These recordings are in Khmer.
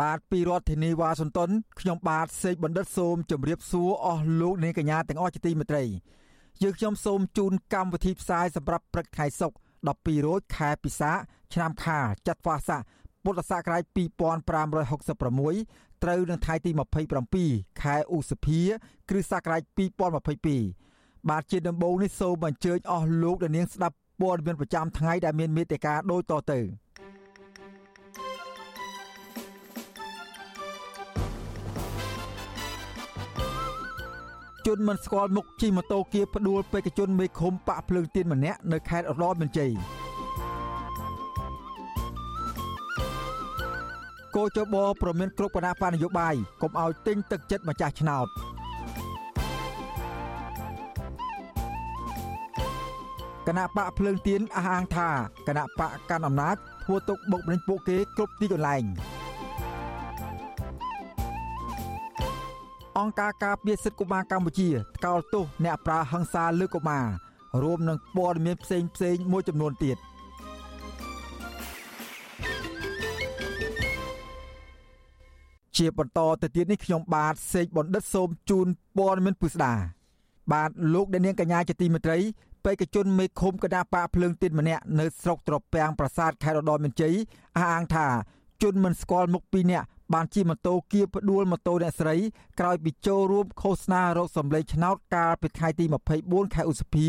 បាទពីរដ្ឋធានីវ៉ាស៊ីនតោនខ្ញុំបាទសេកបណ្ឌិតសូមជម្រាបសួរអស់លោកអ្នកកញ្ញាទាំងអស់ជាទីមេត្រីយើងខ្ញុំសូមជូនកម្មវិធីផ្សាយសម្រាប់ព្រឹកថ្ងៃសុក្រ12រោចខែពិសាឆ្នាំខាលចត្វាស័កពុទ្ធសករាជ2566ត្រូវនឹងថ្ងៃទី27ខែឧសភា គ្រិស្តសករាជ2022បាទជាដំបូងនេះសូមអញ្ជើញអស់លោកអ្នកនាងស្ដាប់ព័ត៌មានប្រចាំថ្ងៃដែលមានមេត្តាដូចតទៅ ជនមិនស្គាល់មុខជិះម៉ូតូគៀផ្ដួលបេក្ខជនមេឃុំបាក់ភ្លើងទៀនម្នាក់នៅខេត្តឧត្តរមានជ័យកោចបប្រមានគ្រប់គណៈបកនយោបាយកុំឲ្យទិញទឹកចិត្តម្ចាស់ឆ្នោតគណៈបកភ្លើងទៀនអះអាងថាគណៈបកកាន់អំណាចធ្វើទុកបុកម្នេញពួកគេគ្រប់ទីកន្លែង អង្គការការពារសិទ្ធិកុមារកម្ពុជាថ្កោលទោសអ្នកប្រើហិង្សាលើកុមាររួមនឹងព័ត៌មានផ្សេងផ្សេងមួយចំនួនទៀតជាបន្តទៅទៀតនេះខ្ញុំបាទសេកបណ្ឌិតសូមជូនព័ត៌មានពិស្ដាបាទលោកអ្នកនាងកញ្ញាជាទីមេត្រីបេក្ខជនមេឃុំគណៈបកភ្លើងទៀនម្នាក់នៅស្រុកត្រពាំងប្រាសាទខេត្តរតនមានជ័យអះអាងថាជនមិនស្គាល់មុខពីរនាក់ បានជិះម៉ូតូគៀផ្ដួលម៉ូតូអ្នកស្រីក្រោយពីចូលរួមឃោសនារោគសម្លេងឆ្នោតកាលពីថ្ងៃទី24ខែឧសភា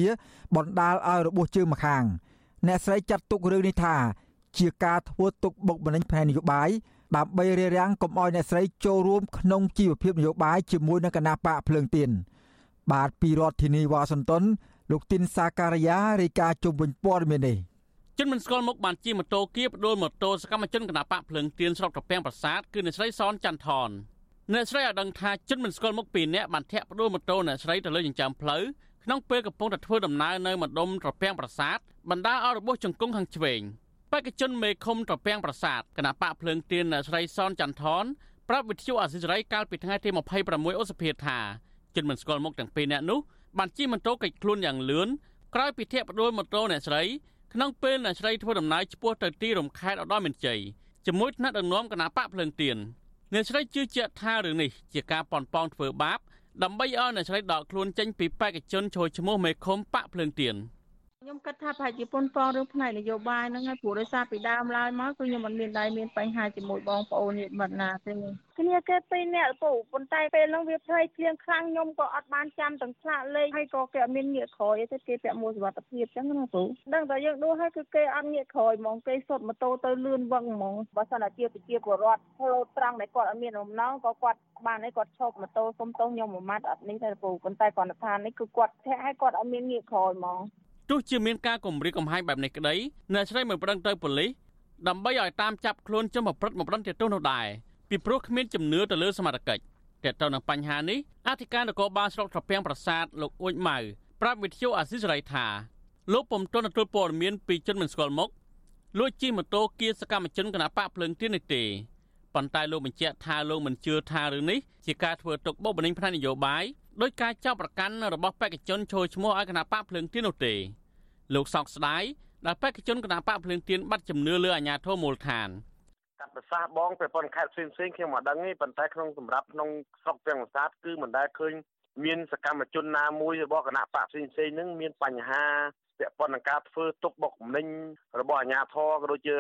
បណ្ដាលឲ្យរបួសជើងម្ខាង អ្នកស្រីចាត់ទុករឿងនេះថា ជាការធ្វើទុកបុកម្នេញផ្នែកនយោបាយដើម្បីរារាំងកុំឲ្យអ្នកស្រីចូលរួមក្នុងជីវភាពនយោបាយជាមួយនឹងគណៈបកភ្លើងទៀនបាទពីរដ្ឋធានីវ៉ាស៊ីនតោនលោកទីនសាការីយ៉ារាយការណ៍ជុំវិញព័ត៌មាននេះ ជនមិនស្គាល់មុខបានជិះម៉ូតូគៀបដួលម៉ូតូសកម្មជនគណបកភ្លើងទៀនស្រុកត្រពាំងប្រាសាទគឺអ្នកស្រីសនច័ន្ទថនអ្នកស្រីឲ្យដឹងថាជនមិនស្គាល់មុខពីរនាក់បានធាក់ផ្ដួលម៉ូតូអ្នកស្រីទៅលើចិញ្ចើមផ្លូវក្នុងពេលកំពុងតែធ្វើដំណើរនៅម្ដុំត្រពាំងប្រាសាទបណ្ដាលឲ្យរបួសជង្គង់ខាងឆ្វេងបេក្ខជនមេឃុំត្រពាំងប្រាសាទគណបកភ្លើងទៀនអ្នកស្រីសនច័ន្ទថនប្រាប់វិទ្យុអាស៊ីសេរីកាលពីថ្ងៃទី26ឧសភាថាជនមិនស្គាល់មុខទាំងពីរនាក់នោះបានជិះម៉ូតូកិច្ចខ្លួនយ៉ាងលឿនក្រោយពីធាក់ផ្ដួលម៉ូតូអ្នកស្រី ក្នុងពេលអ្នកស្រីធ្វើដំណើរឆ្ពោះទៅទីរំខេតឧត្តរមានជ័យជាមួយថ្នាក់ដឹកនាំគណៈបកភ្លើងទៀនអ្នកស្រីជឿជាក់ថារឿងនេះជាការប៉ុនប៉ងធ្វើបាបដើម្បីឲ្យអ្នកស្រីដកខ្លួនចេញពីបេក្ខជនចូលឈ្មោះមេឃុំបកភ្លើងទៀន ខ្ញុំគិតថាប្រហែលជាប៉ុនប៉ងរឿងផ្នែកនយោបាយហ្នឹងហើយព្រោះដោយសារពីដើមឡើយមកគឺខ្ញុំមិនមានដៃមានបញ្ហាជាមួយបងប្អូនញាតិមិត្តណាទេគ្នាគេពីរនាក់ពូប៉ុន្តែពេលហ្នឹងវាភ័យភ្លៀងខ្លាំងខ្ញុំក៏អត់បានចាំទាំងឆ្លាក់លេខហើយក៏គេអត់មានងាកក្រោយទេគេពាក់មួកសុវត្ថិភាពចឹងណាពូដឹងតែយើងដួលហើយគឺគេអត់ងាកក្រោយហ្មងគេសុតម៉ូតូទៅលឿនវឹងហ្មងបើសិនជាប្រជាពលរដ្ឋផ្លូវត្រង់ដែលគាត់អត់មានរំណងក៏គាត់បានឲ្យគាត់ឈប់ម៉ូតូសុំទោសខ្ញុំមួយម៉ាត់អត់នេះទេពូប៉ុន្តែគាត់ថានេះគឺគាត់ធាក់ឲ្យគាត់អត់មានងាកក្រោយហ្មង ទោះជាមានការគំរាមកំហែងបែបនេះក្តីអ្នកស្រីមិនប្រឹងទៅប៉ូលីសដើម្បីឲ្យតាមចាប់ខ្លួនជនប្រព្រឹត្តមកប្រន្ទាទោសនោះដែរពីព្រោះគ្មានជំនឿទៅលើសមត្ថកិច្ចទាក់ទងនឹងបញ្ហានេះអធិការនគរបាលស្រុកត្រពាំងប្រាសាទលោកអ៊ូចម៉ៅប្រាប់វិទ្យុអាស៊ីសេរីថាលោកពុំទាន់ទទួលព័ត៌មានពីជនមិនស្គាល់មុខលួចជិះម៉ូតូគៀសកម្មជនគណបកភ្លើងទៀននេះទេប៉ុន្តែលោកបញ្ជាក់ថាលោកមិនជឿថារឿងនេះជាការធ្វើទុកបុកម្នេញផ្នែកនយោបាយ ដោយការចាប់ប្រកាន់របស់បេក្ខជនចូលឈ្មោះឲ្យគណៈបកភ្លើងទៀននោះទេលោកសោកស្ដាយដែលបេក្ខជនគណៈបកភ្លើងទៀនបាត់ជំនឿលើអាជ្ញាធរមូលដ្ឋានកាត់ប្រសាសន៍បងប្រព័ន្ធខេត្តផ្សេងផ្សេងខ្ញុំមិនដឹងទេប៉ុន្តែក្នុងសម្រាប់ក្នុងស្រុកទាំងប្រាសាទគឺមិនដែលឃើញមានសកម្មជនណាមួយរបស់គណៈបកផ្សេងផ្សេងនឹងមានបញ្ហាពាក់ព័ន្ធនឹងការធ្វើទុកបុកម្នេញរបស់អាជ្ញាធរក៏ដូចជា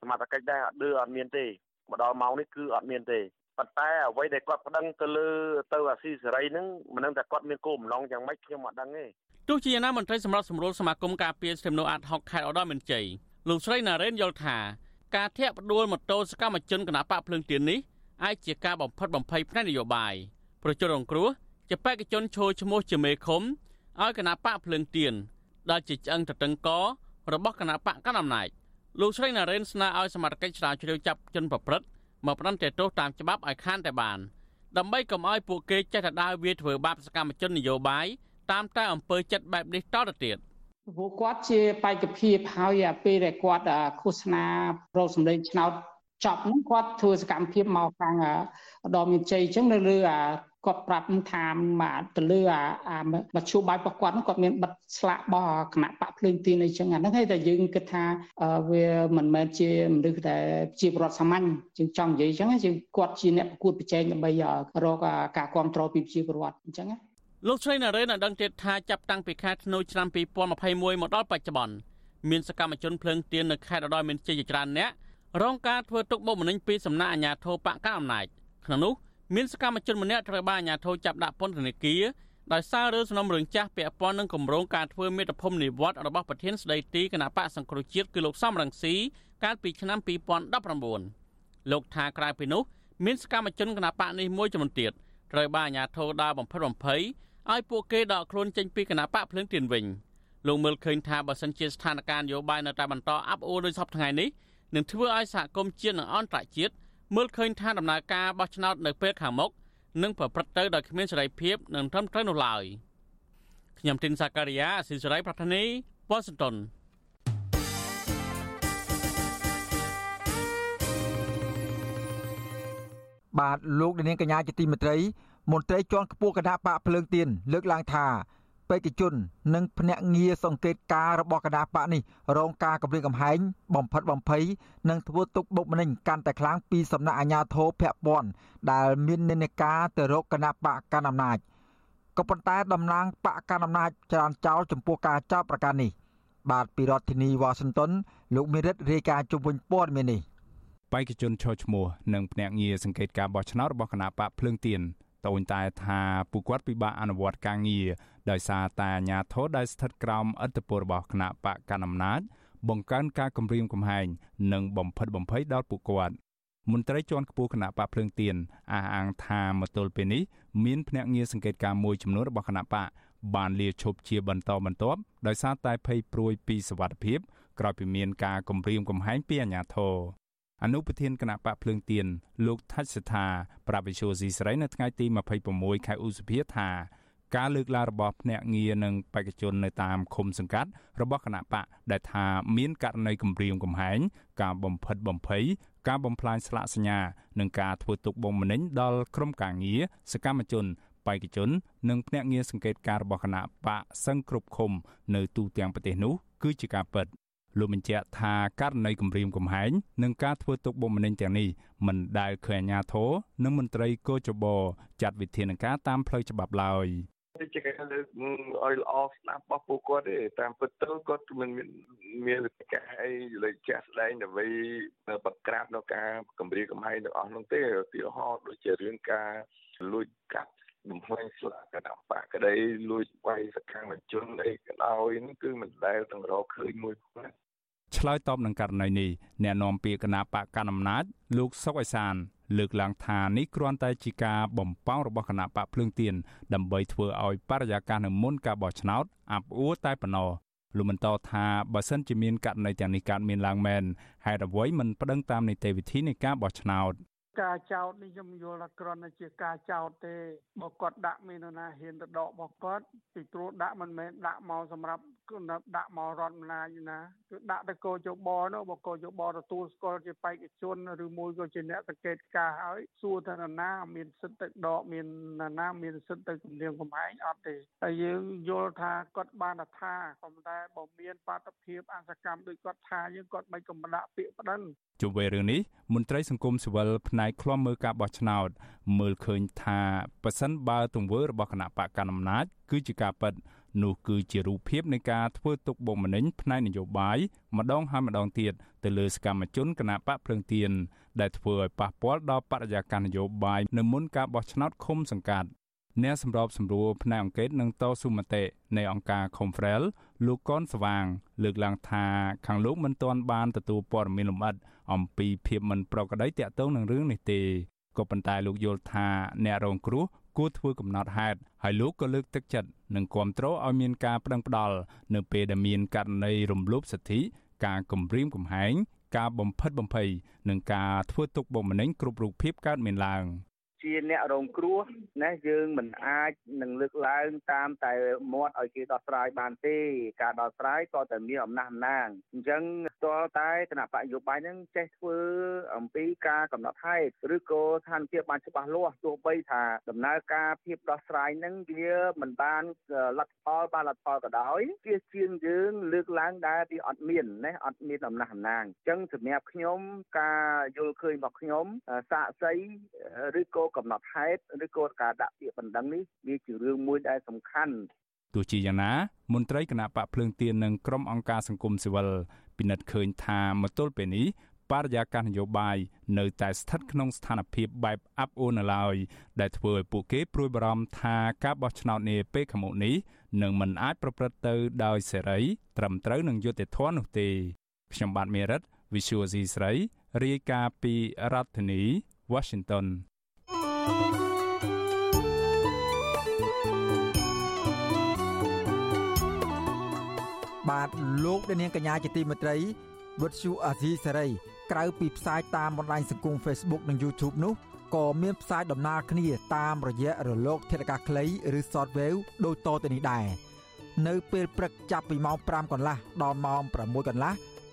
សមត្ថកិច្ចដែរអត់ឌឺអត់មានទេមកដល់ម៉ោងនេះគឺអត់មានទេ ប៉ុន្តែអ្វីដែលគាត់ប្តឹងទៅលើទៅអាស៊ីសេរីហ្នឹងមិនដឹងថាគាត់មានគោលបំណងយ៉ាងម៉េចខ្ញុំអត់ដឹងទេទោះជាយ៉ាងណាមន្ត្រីសម្រាប់សម្រួលសមាគមការពារសិទ្ធិមនុស្សអាត់ហុកខេត្តឧត្តរមានជ័យលោកស្រីណារ៉េនយល់ថាការធាក់ផ្ដួលម៉ូតូសកម្មជនគណបកភ្លើងទៀននេះអាចជាការបំផិតបំភ័យផ្នែកនយោបាយប្រជារងគ្រោះជាបេក្ខជនឈរឈ្មោះជាមេឃុំឲ្យគណបកភ្លើងទៀនដែលជាឆ្អឹងតតឹងករបស់គណបកកណ្ដាលអំណាចលោកស្រីណារ៉េនស្នើឲ្យសមត្ថកិច្ចស្រាវជ្រាវចាប់ជនប្រព្រឹត្ត មកផ្ដន្ទាទោសតាមច្បាប់ឲ្យខានតែបានដើម្បីកុំឲ្យពួកគេចេះតែដើរវាធ្វើបាបសកម្មជននយោបាយតាមតែអំពើចិត្តបែបនេះតទៅទៀតពួកគាត់ជាបេក្ខភាពហើយពេលដែលគាត់ឃោសនាប្រោសម្លេងឆ្នោតចប់ហ្នឹងគាត់ធ្វើសកម្មភាពមកខាងដល់មានជ័យអញ្ចឹងនៅលើអា គាត់ប្រាប់ថាមកទៅលើអាមជ្ឈបាយរបស់គាត់ហ្នឹងគាត់មានបិទស្លាករបស់គណៈបកភ្លើងទីនអីចឹងអាហ្នឹងហើយតែយើងគិតថាវាមិនមែនជាមនុស្សដែលជាប្រវត្តិសាមញ្ញជាងចង់និយាយអញ្ចឹងយើងគាត់ជាអ្នកប្រកួតប្រជែងដើម្បីរកការគ្រប់គ្រងពីប្រជាពលរដ្ឋអញ្ចឹងណាលោកស្រីណារ៉េនបានដឹងទៀតថាចាប់តាំងពីខែធ្នូឆ្នាំ2021មកដល់បច្ចុប្បន្នមានសកម្មជនភ្លើងទៀននៅខេត្តឧត្តរមានជ័យជាច្រើនអ្នករងការធ្វើទុកបុកម្នេញពីសំណាក់អាជ្ញាធរបកកណ្ដាលអំណាចក្នុងនោះ មានសកម្មជនម្នាក់ត្រូវបានអាជ្ញាធរចាប់ដាក់ពន្ធនាគារដោយសាររឿងសំណុំរឿងចាស់ពាក់ព័ន្ធនឹងគម្រោងការធ្វើមេត្តាភូមិនិវត្តរបស់ប្រធានស្ដីទីគណៈបកសង្គ្រោះជាតិគឺលោកសំរងស៊ីកាលពីឆ្នាំ2019លោកថាក្រៅពីនោះមានសកម្មជនគណៈបកនេះមួយចំនួនទៀតត្រូវបានអាជ្ញាធរដើរបំផិតបំភ័យឲ្យពួកគេដកខ្លួនចេញពីគណៈបកភ្លើងទៀនវិញលោកមើលឃើញថាបើសិនជាស្ថានភាពនយោបាយនៅតែបន្តអាប់អួរដោយសពថ្ងៃនេះនឹងធ្វើឲ្យសហគមន៍ជាតិនិងអន្តរជាតិ មើលឃើញថាដំណើរការបោះឆ្នោតនៅពេលខាងមុខនឹងប្រព្រឹត្តទៅដោយគ្មានសេរីភាពនិងត្រឹមត្រូវនោះឡើយខ្ញុំទីនសាការីយ៉ាអស៊ីសេរីប្រធានីវ៉ាស៊ីនតោនបាទលោកនាងកញ្ញាជាទីមេត្រីមន្ត្រីជាន់ខ្ពស់គណៈបកភ្លើងទៀនលើកឡើងថា បេក្ខជន និងភ្នាក់ងារសង្កេតការរបស់គណៈបកនេះរងការគំរាមកំហែងបំផិតបំភ័យនិងធ្វើទុកបុកម្នេញកាន់តែខ្លាំងពីសំណាក់អាជ្ញាធរភ័ពន់ដែលមាននិន្នាការទៅរកគណៈបកកណ្ដាលអំណាចក៏ប៉ុន្តែតំណាងបកកណ្ដាលអំណាចចរានចោលចំពោះការចោទប្រកាន់នេះបាទពីរដ្ឋធានីវ៉ាស៊ីនតោនលោកមេរិតរាយការណ៍ជុំវិញព័ត៌មាននេះបេក្ខជនឈរឈ្មោះនិងភ្នាក់ងារសង្កេតការបោះឆ្នោតរបស់គណៈបកភ្លើងទៀនតូនតែថាពួកគាត់ពិបាកអនុវត្តការងារ ដោយសារតែអាញាធរដែលស្ថិតក្រោមឥទ្ធិពលរបស់គណៈបកកណ្ដាលអំណាចបង្កើនការគំរាមកំហែងនិងបំផិតបំភ័យដល់ពួកគាត់មន្ត្រីជាន់ខ្ពស់គណៈបកភ្លើងទៀនអះអាងថាមកទល់ពេលនេះមានភ្នាក់ងារសង្កេតការមួយចំនួនរបស់គណៈបកបានលាឈប់ជាបន្តបន្ទាប់ដោយសារតែភ័យព្រួយពីសវត្ថិភាពក្រោយពីមានការគំរាមកំហែងពីអាជ្ញាធរអនុប្រធានគណៈបកភ្លើងទៀនលោកថាច់សថា ប្រាប់វិសុយស៊ីស្រីនៅថ្ងៃទី26ខែឧសភាថា ការលើកឡើងរបស់ភ្នាក់ងារនិងបេក្ខជននៅតាមឃុំសង្កាត់របស់គណៈបកដែលថាមានករណីគំរាមកំហែងការបំផិតបំភ័យការបំផ្លាញស្លាកសញ្ញានិងការធ្វើទុកបុកម្នេញដល់ក្រុមការងារសកម្មជនបេក្ខជន និងភ្នាក់ងារសង្កេតការរបស់គណៈបកសឹងគ្រប់ឃុំនៅទូទាំងប្រទេសនោះគឺជាការពិតលោកបញ្ជាក់ថាករណីគម្រាមកំហែងនិងការធ្វើទុកបុកម្នេញទាំងនេះមិនដែលឃើញអាជ្ញាធរនិងមន្ត្រីកោចបចាត់វិធានការតាមផ្លូវច្បាប់ឡើយ នេះជាការលើកឲ្យល្អស្ដាប់របស់ពួកគាត់ទេតាមពិតទៅគាត់មិនមានមានវិធីការអីលើចាស់ស្ដែងដើម្បីបង្ក្រាបនៅការគម្រាមកំហែងទាំងអស់នោះទេឧទាហរណ៍ដូចជារឿងការលួចកាប់បំផ្លាញស្លាកកណ្ដាប់បាក់ក្តីលួចវាយសកម្មជនអីក៏ដោយនេះគឺមិនដែលទាំងរកឃើញមួយណាឆ្លើយតបនឹងករណីនេះអ្នកនាំពាក្យគណៈបកកណ្ដាលអំណាចលោកសុកអេសាន លើកឡើងថានេះគ្រាន់តែជាការបំពងរបស់គណៈបកភ្លើងទៀនដើម្បីធ្វើឲ្យបរិយាកាសនៅមុនការបោះឆ្នោតអាប់អួរតែប៉ុណ្ណោះលោកបន្តថាបើសិនជាមានករណីទាំងនេះកើតមានឡើងមែនហេតុអ្វីមិនប្តឹងតាមនីតិវិធីនៃការបោះឆ្នោត ការចោតនេះខ្ញុំយល់ថាគ្រាន់តែជាការចោតទេបើគាត់ដាក់មាននរណាហ៊ានទៅដករបស់គាត់ពីព្រោះដាក់មិនមែនដាក់មកសម្រាប់ដាក់មករដ្ឋអំណាចណាគឺដាក់ទៅកោជបនោះបើកោជបទទួលស្គាល់ជាបេក្ខជនឬមួយក៏ជាអ្នកសង្កេតការហើយសួរថានរណាមានសិទ្ធិទៅដកមាននរណាមានសិទ្ធិទៅគម្រាមកំហែងអត់ទេហើយយើងយល់ថាគាត់បានថាប៉ុន្តែបើមានបាតុភិបអសកម្មដូចគាត់ថាយើងគាត់មិនកំដាក់ពាក្យប្តឹងជុំវិញរឿងនេះមន្ត្រីសង្គមស៊ីវិលផ្នែកឃ្លាំមើលការបោះឆ្នោតមើលឃើញថាប៉ះសិនបើទង្វើរបស់គណៈបកកណ្ដាលអំណាចគឺជាការប៉ັດនោះគឺជារូបភាពនៃការធ្វើទុកបុកម្នេញផ្នែកនយោបាយម្ដងហើយម្ដងទៀតទៅលើសកម្មជនគណៈបកភ្លើងទៀនដែលធ្វើឲ្យប៉ះពាល់ដល់បរិយាកាសនយោបាយនៅមុនការបោះឆ្នោតឃុំសង្កាត់អ្នកសម្របសម្រួលផ្នែកអង្គការនឹងតស៊ូមតិនៃអង្គការ Confrel លោកកនស្វាង លើកឡើងថាខាងលោកមិនទាន់បានទទួលព័ត៌មានលម្អិត អំពីភាពមិនប្រក្រតីទាក់ទងនឹងរឿងនេះទេក៏ប៉ុន្តែលោកយល់ថាអ្នករងគ្រោះគួរធ្វើកំណត់ហេតុហើយលោកក៏លើកទឹកចិត្តនិងគាំទ្រឲ្យមានការប្តឹងផ្តល់នៅពេលដែលមានករណីរំលោភសិទ្ធិការគំរាមកំហែងការបំផិតបំភ័យនិងការធ្វើទុកបុកម្នេញគ្រប់រូបភាពកើតមានឡើង ជាអ្នករងគ្រោះណាយើងមិនអាចនឹងលើកឡើងតាមតែមាត់ឲ្យគេដោះស្រាយបានទេការដោះស្រាយក៏តែមានអំណះអំណាងអញ្ចឹងស្ទាល់តែគណៈបកយោបាយនឹងចេះធ្វើអំពីការកំណត់ហេតុឬក៏ស្ថានភាពបានច្បាស់លាស់ទោះបីថាដំណើរការភាពដោះស្រាយនឹងវាមិនបានលទ្ធផលបានលទ្ធផលក៏ដោយវាជាងយើងលើកឡើងដែរវាអត់មានណាអត់មានអំណះអំណាងអញ្ចឹងសម្រាប់ខ្ញុំការយល់ឃើញរបស់ខ្ញុំសាកសីឬក៏កំណត់ហេតុឬក៏ការដាក់ពាក្យបណ្ដឹងនេះវាជារឿងមួយដែលសំខាន់ទោះជាយ៉ាងណាមន្ត្រីគណៈបកភ្លើងទៀននិងក្រុមអង្គការសង្គមស៊ីវិលពិនិត្យឃើញថាមកទល់ពេលនេះបរិយាកាសនយោបាយនៅតែស្ថិតក្នុងស្ថានភាពបែបអាប់អួរនៅឡើយដែលធ្វើឲ្យពួកគេព្រួយបារម្ភថាការបោះឆ្នោតនាពេលខាងមុខនេះនឹងមិនអាចប្រព្រឹត្តទៅដោយសេរី ត្រឹមត្រូវនឹងយុត្តិធម៌នោះទេខ្ញុំបាទមេរិត Visual C ស្រីរាយការណ៍ពីរដ្ឋធានី Washington បាទលោកនាងកញ្ញាជាទីមេត្រីវិទ្យុអាស៊ីសេរីក្រៅពីផ្សាយតាមបណ្ដាញសង្គម Facebook និង YouTube នោះក៏មានផ្សាយដំណើរគ្នាតាមរយៈរលក ធាតុអាកាសខ្លីឬ Shortwave ដូចតទៅនេះដែរនៅពេលព្រឹកចាប់ពីម៉ោង5កន្លះដល់ម៉ោង6កន្លះ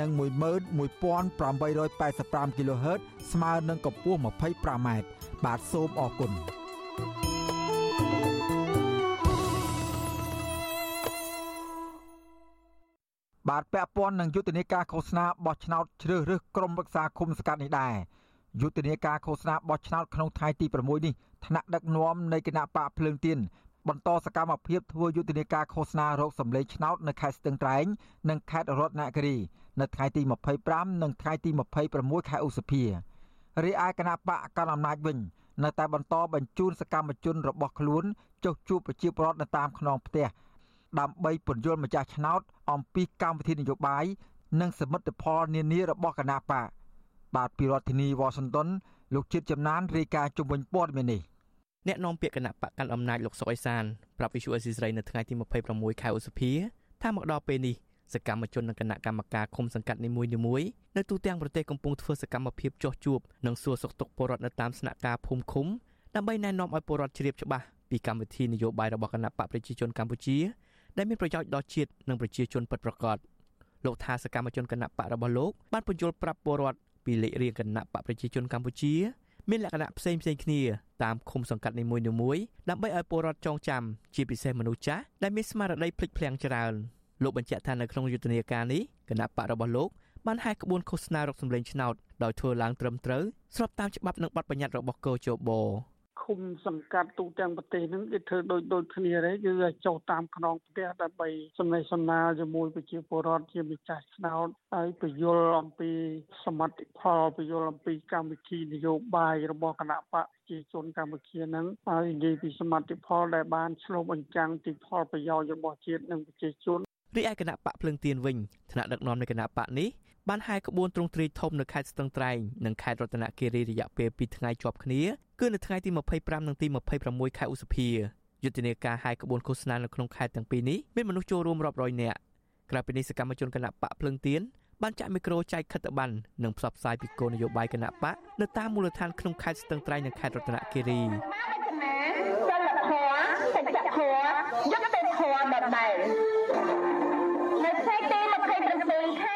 និង11885 kHz ស្មើនឹងកម្ពស់ 25m បាទសូមអរគុណបាទពាក់ព័ន្ធនឹងយុទ្ធនាការឃោសនាបោះឆ្នោតជ្រើសរើសក្រុមប្រឹក្សាគុំសង្កាត់នេះដែរយុទ្ធនាការឃោសនាបោះឆ្នោតក្នុងថ្ងៃទី6នេះថ្នាក់ដឹកនាំនៃគណៈបកភ្លើងទៀនបន្តសកម្មភាពធ្វើយុទ្ធនាការឃោសនារោគសម្លេងឆ្នោតនៅខេត្តស្ទឹងត្រែងនិងខេត្តរតនគិរី នៅថ្ងៃទី25និងថ្ងៃទី26ខែឧសភារីឯគណៈបកកណ្ដាលអំណាចវិញ នៅតែបន្តបញ្ជូនសកម្មជនរបស់ខ្លួនចុះជួបប្រជាពលរដ្ឋនៅតាមខ្នងផ្ទះដើម្បីពន្យល់ម្ចាស់ឆ្នោតអំពីកម្មវិធីនយោបាយនិងសមិទ្ធផលនានារបស់គណៈបកបាទពីរដ្ឋធានីវ៉ាស៊ីនតោនលោកជាតិចំណានរាយការណ៍ជុំវិញព័ត៌មាននេះអ្នកនាំពាក្យគណៈបកកាន់អំណាចលោកសុកអេសានប្រាប់វិសុអេស៊ីស្រីនៅថ្ងៃទី26ខែឧសភាថាមកដល់ពេលនេះ សកម្មជននិងគណៈកម្មការឃុំសង្កាត់នីមួយៗនៅទូទាំងប្រទេសកំពុងធ្វើសកម្មភាពចោះជួបនិងសួរសុខទុក្ខពលរដ្ឋនៅតាមស្នាក់ការភូមិឃុំដើម្បីណែនាំឲ្យពលរដ្ឋជ្រាបច្បាស់ពីកម្មវិធីនយោបាយរបស់គណៈបកប្រជាជនកម្ពុជាដែលមានប្រយោជន៍ដល់ជាតិនិងប្រជាជនពិតប្រាកដលោកថាសកម្មជនគណៈបករបស់លោកបានបញ្យល់ប្រាប់ពលរដ្ឋពីលេខរៀងគណៈបកប្រជាជនកម្ពុជាមានលក្ខណៈផ្សេងផ្សេងគ្នាតាមឃុំសង្កាត់នីមួយៗដើម្បីឲ្យពលរដ្ឋចងចាំជាពិសេសមនុស្សចាស់ដែលមានស្មារតីភ្លេចភ្លាំងច្រើន លោកបញ្ជាក់ថានៅក្នុងយុទ្ធនាការនេះគណៈបករបស់លោកបានហែកក្បួនឃោសនារកសម្លេងឆ្នោតដោយធ្វើឡើងត្រឹមត្រូវស្របតាមច្បាប់និងបទបញ្ញត្តិរបស់កោជបឃុំសង្កាត់ទូទាំងប្រទេសហ្នឹងគេធ្វើដូចដូចគ្នាទេគឺចុះតាមខ្នងផ្ទះដើម្បីសំណេះសំណាលជាមួយប្រជាពលរដ្ឋជាម្ចាស់ឆ្នោតហើយពយល់អំពីសមត្ថផលពយល់អំពីកម្មវិធីនយោបាយរបស់គណៈបកប្រជាជនកម្ពុជាហ្នឹងហើយនិយាយពីសមត្ថផលដែលបានឆ្លុះបញ្ចាំងពីផលប្រយោជន៍របស់ជាតិនិងប្រជាជន រីឯគណៈបកភ្លឹងទៀនវិញថ្នាក់ដឹកនាំនៃគណៈបកនេះបានហែក្បួនទ្រង់ទ្រាយធំនៅខេត្តស្ទឹងត្រែងនិងខេត្តរតនគិរីរយៈពេល2ថ្ងៃជាប់គ្នាគឺនៅថ្ងៃទី25និងទី26ខែឧសភាយុទ្ធនាការហែក្បួនឃោសនានៅក្នុងខេត្តទាំងពីរនេះមានមនុស្សចូលរួមរាប់រយនាក់ក្រៅពីនេះសកម្មជនគណៈបកភ្លឹងទៀនបានចាក់មីក្រូចែកខិត្តប័ណ្ណនិងផ្សព្វផ្សាយពីគោលនយោបាយគណៈបកនៅតាមមូលដ្ឋានក្នុងខេត្តស្ទឹងត្រែងនិងខេត្តរតនគិរីសិលធម៌សច្ចធម៌យុត្តិធម៌ដដែល នៅថ្ងៃទី27ខែ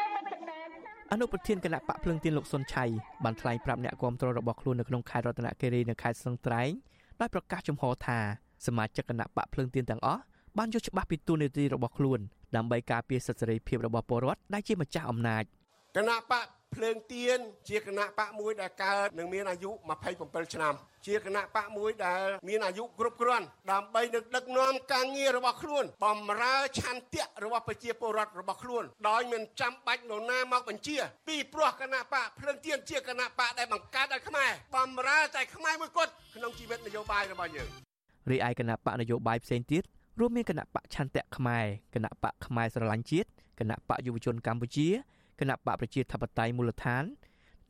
អនុប្រធានគណៈបកភ្លឹងទៀនលោកសុនឆៃបានថ្លែងប្រាប់អ្នកគាំទ្ររបស់ខ្លួននៅក្នុងខេត្តរតនគិរីនិងខេត្តស្ទឹងត្រែងដោយប្រកាសចំហថាសមាជិកគណៈបកភ្លឹងទៀនទាំងអស់បានយល់ច្បាស់ពីទូនីតិរបស់ខ្លួនដើម្បីការពារសិទ្ធិសេរីភាពរបស់ពលរដ្ឋដែលជាម្ចាស់អំណាចគណៈបក ភ្លើងទៀនជាគណៈបកមួយដែលកើតនឹងមានអាយុ27ឆ្នាំ ជាគណៈបកមួយដែល មានអាយុគ្រប់គ្រាន់ដើម្បីនឹងដឹកនាំការងាររបស់ខ្លួនបំរើឆន្ទៈរបស់ប្រជាពលរដ្ឋរបស់ខ្លួនដោយមិនចាំបាច់នរណាមកបញ្ជា ពីព្រោះគណៈបកភ្លើងទៀនជាគណៈបកដែលបង្កើតដោយខ្មែរបំរើតែខ្មែរមួយគត់ក្នុងជីវិតនយោបាយរបស់យើងរីឯគណៈបកនយោបាយផ្សេងទៀតរួមមានគណៈបកឆន្ទៈខ្មែរគណៈបកខ្មែរស្រឡាញ់ជាតិគណៈបកយុវជនកម្ពុជា គណៈបកប្រជាធិបតេយ្យមូលដ្ឋាន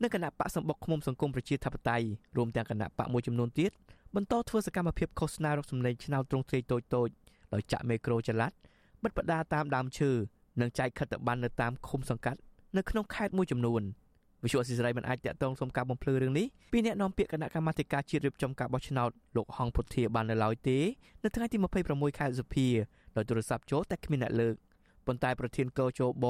និងគណៈបកសម្បុកឃុំសង្គមប្រជាធិបតេយ្យរួមទាំងគណៈបកមួយចំនួនទៀតបន្តធ្វើសកម្មភាពឃោសនារកសម្លេងឆ្នោតទ្រង់ទ្រាយតូចតូចដោយចាក់មេក្រូចល័តបិទបដាតាមដើមឈើនិងចែកខិត្តប័ណ្ណនៅតាមឃុំសង្កាត់នៅក្នុងខេត្តមួយចំនួនវិសុវអសិរ័យមិនអាចតាក់ទងសុំការបំភ្លឺរឿងនេះពីអ្នកនាំពាក្យគណៈកម្មាធិការជាតិរៀបចំការបោះឆ្នោតលោកហងពុធាបាននៅឡើយទេនៅថ្ងៃទី26ខែឧសភាដោយទូរស័ព្ទចូលតែគ្មានអ្នកលើកប៉ុន្តែប្រធានកោជប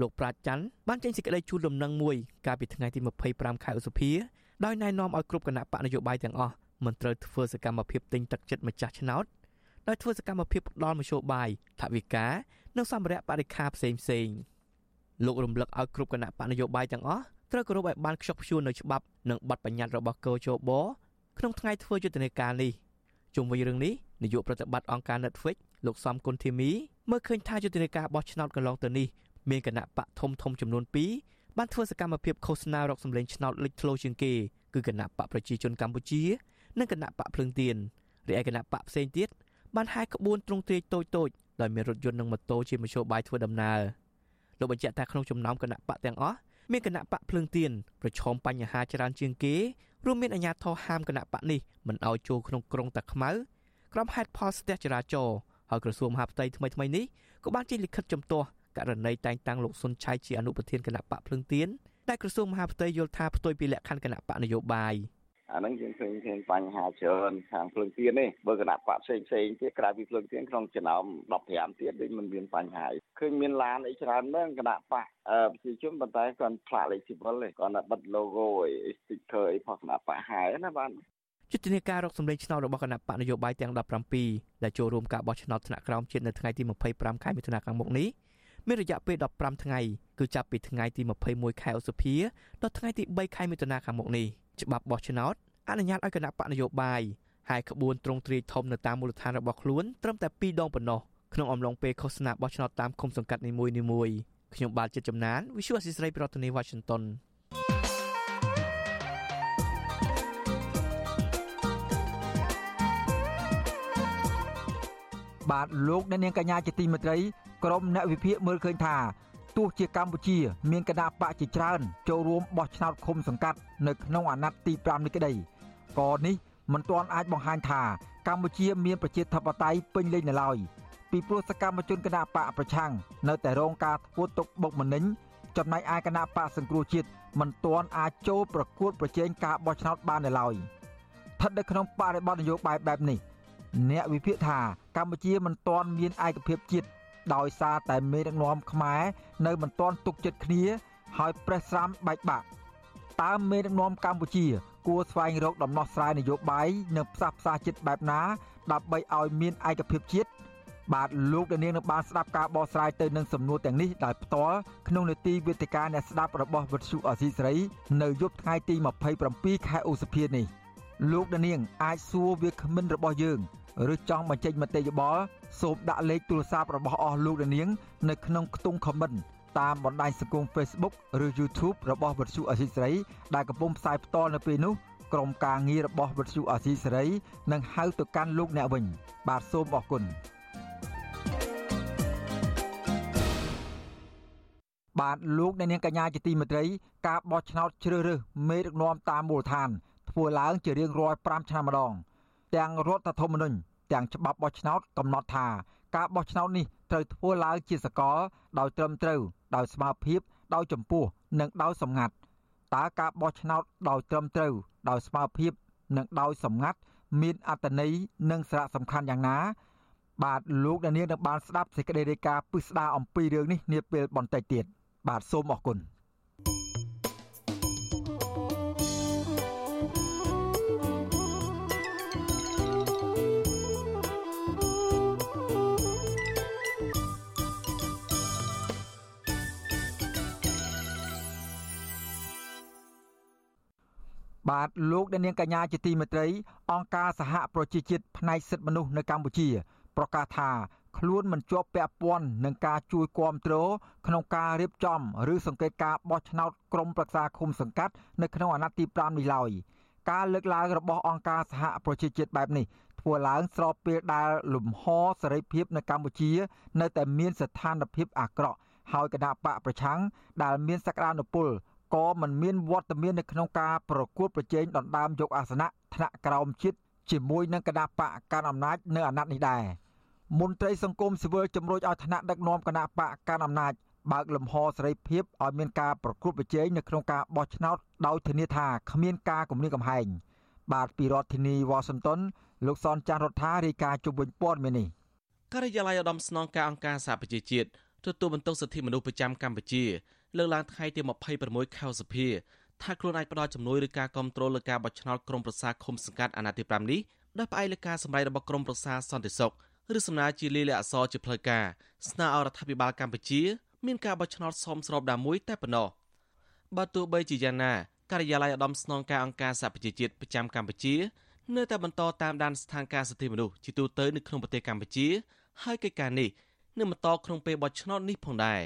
លោកប្រាជ្ញច័ន្ទបានចេញសេចក្តីជូនដំណឹងមួយកាលពីថ្ងៃទី25ខែឧសភាដោយណែនាំឲ្យគ្រប់គណៈបកនយោបាយទាំងអស់មិនត្រូវធ្វើសកម្មភាពទិញទឹកចិត្តម្ចាស់ឆ្នោតដោយធ្វើសកម្មភាពផ្ដាល់មធ្យោបាយថវិកានិងសម្ភារៈបរិខាផ្សេងផ្សេងលោករំលឹកឲ្យគ្រប់គណៈបកនយោបាយទាំងអស់ត្រូវគោរពឲ្យបានខ្ជាប់ខ្ជួននៅច្បាប់និងបទបញ្ញត្តិរបស់កោជបក្នុងថ្ងៃធ្វើយុទ្ធនាការនេះជុំវិញរឿងនេះនាយកប្រតិបត្តិអង្គការ Netflix លោកសំគុណធីមីមើលឃើញថាយុទ្ធនាការបោះឆ្នោតកន្លងទៅនេះ មានគណៈបកធំធំចំនួន2បានធ្វើសកម្មភាពឃោសនារកសម្លេងឆ្នោតលេចធ្លោជាងគេគឺគណៈបកប្រជាជនកម្ពុជា និងគណៈបកភ្លើងទៀនរីឯគណៈបកផ្សេងទៀតបានហែកក្បួនទ្រង់ទ្រាយតូចតូចដោយមានរថយន្តនិងម៉ូតូជាមធ្យោបាយធ្វើដំណើរលោកបញ្ជាក់ថាក្នុងចំណោមគណៈបកទាំងអស់មានគណៈបកភ្លើងទៀនប្រឈមបញ្ហាច្រើនជាងគេរួមមានអាញាធរហាមគណៈបកនេះមិនឲ្យចូលក្នុងក្រុងតាខ្មៅក្រុមហេតុផលស្ទះចរាចរណ៍ហើយក្រសួងមហាផ្ទៃថ្មីថ្មីនេះក៏បានចេញលិខិតជំទាស់ ករណីតែងតាំងលោកសុនឆៃជាអនុប្រធានគណៈបកភ្លើងទៀនដែលក្រសួងមហាផ្ទៃយល់ថាផ្ទុយពីលក្ខខណ្ឌគណៈបកនយោបាយអាហ្នឹងយើងឃើញឃើញបញ្ហាច្រើនខាងភ្លើងទៀននេះបើគណៈបកផ្សេងផ្សេងទៀតក្រៅពីភ្លើងទៀនក្នុងចំណោម15ទៀតដូចមិនមានបញ្ហាឃើញមានឡានអីច្រើនមែនគណៈបកប្រជាជនប៉ុន្តែគាត់ផ្លាកលេខស៊ីវិលទេគាត់តែបិទ logo អី sticker អីផុសគណៈបកហើយណាបាទយុទ្ធនាការរកសម្លេងឆ្នោតរបស់គណៈបកនយោបាយទាំង17ដែលចូលរួមការបោះឆ្នោតថ្នាក់ក្រោមជាតិនៅថ្ងៃទី25ខែមិថុនាខាងមុខនេះ មានរយៈពេល15ថ្ងៃគឺចាប់ពីថ្ងៃទី21ខែឧសភាដល់ថ្ងៃទី3ខែមិថុនាខាងមុខនេះច្បាប់បោះឆ្នោតអនុញ្ញាតឲ្យគណៈបកនយោបាយហើយក្បួនត្រង់ទ្រាយធំនៅតាមមូលដ្ឋានរបស់ខ្លួនត្រឹមតែ2ដងប៉ុណ្ណោះក្នុងអំឡុងពេលឃោសនាបោះឆ្នោតតាមឃុំសង្កាត់នីមួយៗខ្ញុំបាទចិត្តចំណាន Visual Assisray ប្រធានាទី Washington បាទលោកអ្នកនាងកញ្ញាជាទីមេត្រីក្រុមអ្នកវិភាគមើលឃើញថាទោះជាកម្ពុជា មានគណៈបកជាច្រើន ចូលរួមបោះឆ្នោតឃុំសង្កាត់នៅក្នុងអាណត្តិទី5នេះក្តីក៏នេះមិនទាន់អាចបង្ហាញថាកម្ពុជាមានប្រជាធិបតេយ្យពេញលេញនៅឡើយពីព្រោះសកម្មជនគណៈបកប្រឆាំងនៅតែរងការធ្វើទុកបុកម្នេញចំណែកឯគណៈបកសង្គ្រោះជាតិមិនទាន់អាចចូលប្រកួតប្រជែងការបោះឆ្នោតបាននៅឡើយស្ថិតនៅក្នុងបរិបទនយោបាយបែបនេះ អ្នកវិភាគថាកម្ពុជាមិនទាន់មានឯកភាពជាតិដោយសារតែមេដឹកនាំខ្មែរនៅមិនទាន់ទុកចិត្តគ្នា ហើយប្រេះស្រាំបែកបាក់តើមេដឹកនាំកម្ពុជា គួរស្វែងរកដំណោះស្រាយនយោបាយនិងផ្សះផ្សាចិត្តបែបណា ដើម្បីឲ្យមានឯកភាពជាតិបាទលោកដានៀងនឹងបានស្ដាប់ការបកស្រាយទៅនឹងសំណួរទាំងនេះដោយផ្ទាល់ក្នុងនេតិវេទិកាអ្នកស្ដាប់របស់វិទ្យុអសីសេរី នៅយប់ថ្ងៃទី27ខែឧសភានេះលោកដានៀងអាចសួរវាគ្មិនរបស់យើង ឬចង់បញ្ចេញមតិយោបល់សូមដាក់លេខទូរស័ព្ទរបស់អស់លោកនាង នៅក្នុងខ្ទង់ comment តាមបណ្ដាញសង្គម Facebook ឬ YouTube របស់វិទ្យុអសីសេរីដែលកំពុងផ្សាយផ្ទាល់នៅពេលនេះក្រុមការងាររបស់វិទ្យុអសីសេរីនឹងហៅទៅកាន់លោកអ្នកវិញ បាទសូមអរគុណបាទលោកអ្នកនាងកញ្ញាជាទីមេត្រីការបោះឆ្នោតជ្រើសរើសមេដឹកនាំតាមមូលដ្ឋានធ្វើឡើងជារៀងរាល់5ឆ្នាំម្ដង ទាំងរដ្ឋធម្មនុញ្ញទាំងច្បាប់បោះឆ្នោតកំណត់ថាការបោះឆ្នោតនេះត្រូវធ្វើឡើងជាសកលដោយត្រឹមត្រូវដោយស្មារភាពដោយចម្ពោះនិងដោយសម្ងាត់តើការបោះឆ្នោតដោយត្រឹមត្រូវដោយស្មារភាពនិងដោយសម្ងាត់មានអត្តន័យនិងសារៈសំខាន់យ៉ាងណា បាទលោកដានៀងនឹងបានស្ដាប់សេចក្តីរាយការណ៍ពិស្ដារអំពីរឿងនេះនាពេលបន្តិចទៀតបាទសូមអរគុណ បាទលោកអ្នកនាងកញ្ញាជាទីមេត្រី អង្គការសហប្រជាជាតិផ្នែកសិទ្ធិមនុស្សនៅកម្ពុជា ប្រកាសថាខ្លួនមិនជាប់ពាក់ព័ន្ធនឹងការជួយគ្រប់គ្រងក្នុងការរៀបចំឬសង្កេតការបោះឆ្នោតក្រុមប្រឹក្សាឃុំសង្កាត់នៅក្នុងអាណត្តិទី5នេះឡើយការលើកឡើងរបស់អង្គការសហប្រជាជាតិបែបនេះធ្ធ្វើឡើងស្របពេលដែលលំហសេរីភាពនៅកម្ពុជា នៅតែមានស្ថានភាពអាក្រក់ហើយគណៈបកប្រឆាំងដែលមានសក្តានុពល ក៏មិនមានវត្តមាននៅក្នុងការប្រកួតប្រជែងដណ្ដើមយកអាសនៈថ្នាក់ក្រោមជាតិជាមួយនឹងគណៈបកកាន់អំណាចនៅអាណត្តិនេះដែរមន្ត្រីសង្គមស៊ីវិលជំរុញឲ្យថ្នាក់ដឹកនាំគណៈបកកាន់អំណាចបើកលំហសេរីភាពឲ្យមានការប្រកួតប្រជែងនៅក្នុងការបោះឆ្នោតដោយធានាថាគ្មានការគំរាមកំហែងបាទពីរដ្ឋធានីវ៉ាស៊ីនតោនលោកសនចាន់រដ្ឋារាយការណ៍ជុំវិញព័ត៌មាននេះការិយាល័យឧត្តមស្នងការអង្គការសហប្រជាជាតិទទួលបន្ទុកសិទ្ធិមនុស្សប្រចាំកម្ពុជា លើកឡើងថ្ងៃទី26ខែសីហាថាខ្លួនអាចផ្ដល់ជំនួយឬការគ្រប់គ្រងលើការបោះឆ្នោតក្រុមប្រឹក្សាឃុំសង្កាត់អាណត្តិទី5នេះដោយផ្អែកលើការសម្ដែងរបស់ក្រុមប្រឹក្សាសន្តិសុខឬសំណើជាលាយលក្ខណ៍អក្សរជាផ្លូវការស្នើឲ្យរដ្ឋាភិបាលកម្ពុជា មានការបោះឆ្នោតសមស្របតែមួយតែប៉ុណ្ណោះបើទោះបីជាយ៉ាងណាការិយាល័យឧត្តមស្នងការអង្គការសហប្រជាជាតិប្រចាំកម្ពុជានៅតែបន្តតាមដានស្ថានភាពសិទ្ធិមនុស្សជាទូទៅនៅក្នុងប្រទេសកម្ពុជា ហើយកិច្ចការនេះនឹងបន្តក្នុងពេលបោះឆ្នោតនេះផងដែរ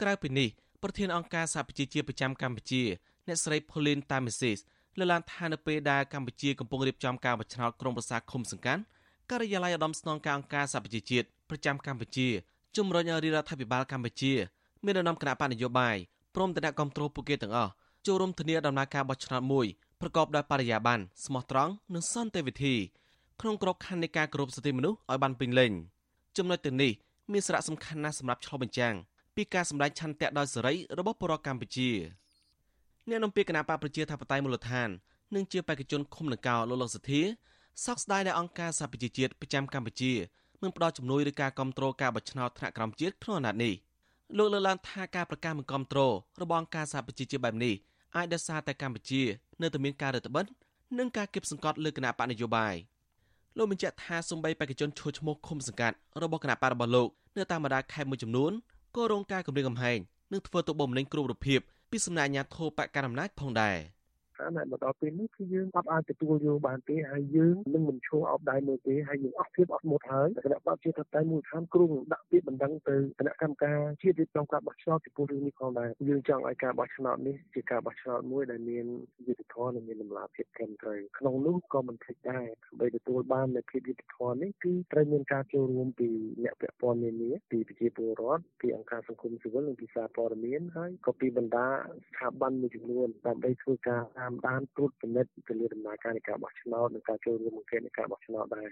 ក្រៅពីនេះ ប្រធានអង្គការសហប្រជាជាតិប្រចាំកម្ពុជាអ្នកស្រី Pauline Tamesis លើកឡើងថានៅពេលដែលកម្ពុជាកំពុងរៀបចំការបោះឆ្នោតក្រុមប្រឹក្សាឃុំសង្កាត់ការិយាល័យឧត្តមស្នងការអង្គការសហប្រជាជាតិប្រចាំកម្ពុជាជំរុញឲ្យរដ្ឋាភិបាលកម្ពុជាមានដំណំគណៈបកនយោបាយព្រមទាំងអ្នកគ្រប់គ្រងពួកគេទាំងអស់ចូលរួមធានាដំណើរការបោះឆ្នោតមួយប្រកបដោយបរិយាបន្នស្មោះត្រង់និងសន្តិវិធីក្នុងក្របខ័ណ្ឌនៃការគោរពសិទ្ធិមនុស្សឲ្យបានពេញលេញចំណុចទាំងនេះមានសារៈសំខាន់ណាស់សម្រាប់ឆ្លុះបញ្ចាំង ពីការសម្ដែងឆន្ទៈដោយសេរីរបស់ប្រជាជនកម្ពុជាអ្នកនាំពាក្យគណៈបកប្រជាធិបតេយ្យមូលដ្ឋាននិងជាបេក្ខជនឃុំនគរលោកលោកសធាសោកស្ដាយដែលអង្គការសហប្រជាជាតិប្រចាំកម្ពុជាមិនផ្ដល់ជំនួយឬការគ្រប់គ្រងការបោះឆ្នោតថ្នាក់ក្រោមជាតិក្នុងអាណត្តិនេះលោកលើកឡើងថាការប្រកាសមិនគ្រប់គ្រងរបស់អង្គការសហប្រជាជាតិបែបនេះអាចដោយសារតែកម្ពុជា នៅតែមានការរឹតបន្តឹងនិងការគៀបសង្កត់លើគណៈបកនយោបាយលោកបញ្ជាក់ថាសំបីបេក្ខជនឈួតឈ្មោះឃុំសង្កាត់របស់គណៈបករបស់លោកនៅតាមបណ្ដាខេត្តមួយចំនួន ក៏រងការគំរាមកំហែងនិងធ្វើទុកបុកម្នេញគ្រប់រូបភាពពីសំណាក់អាជ្ញាធរបកកណ្ដាលអំណាចផងដែរ។ តែមកដល់ពេលនេះគឺយើងអត់អាចទទួលយកបានទេហើយយើងនឹងមិនឈរអោបដៃមើលទេហើយយើងអស់ភាពអត់មុតហើយគណៈបព្វជិតតែមួយខាងគ្រូដាក់ពាក្យបណ្ដឹងទៅគណៈកម្មការជាតិរៀបចំការបោះឆ្នោតពីពលរឿងនេះផងដែរយើងចង់ឲ្យការបោះឆ្នោតនេះជាការបោះឆ្នោតមួយដែលមានយុត្តិធម៌និងមានតម្លាភាពត្រឹមត្រូវក្នុងនោះក៏មិនភ្លេចដែរដើម្បីទទួលបាននូវភាពយុត្តិធម៌នេះគឺត្រូវមានការចូលរួមពីអ្នកពាក់ព័ន្ធនានាពីប្រជាពលរដ្ឋពីអង្គការសង្គមស៊ីវិលនិងពីសារព័ត៌មានហើយក៏ពីបណ្ដាស្ថាប័នមួយចំនួនដើម្បីធ្វើការតាមដានត្រួតពិនិត្យទៅលើដំណើរការនៃការបោះឆ្នោតនិងការចូលរួមបង្កើតនៃការបោះឆ្នោតដែរ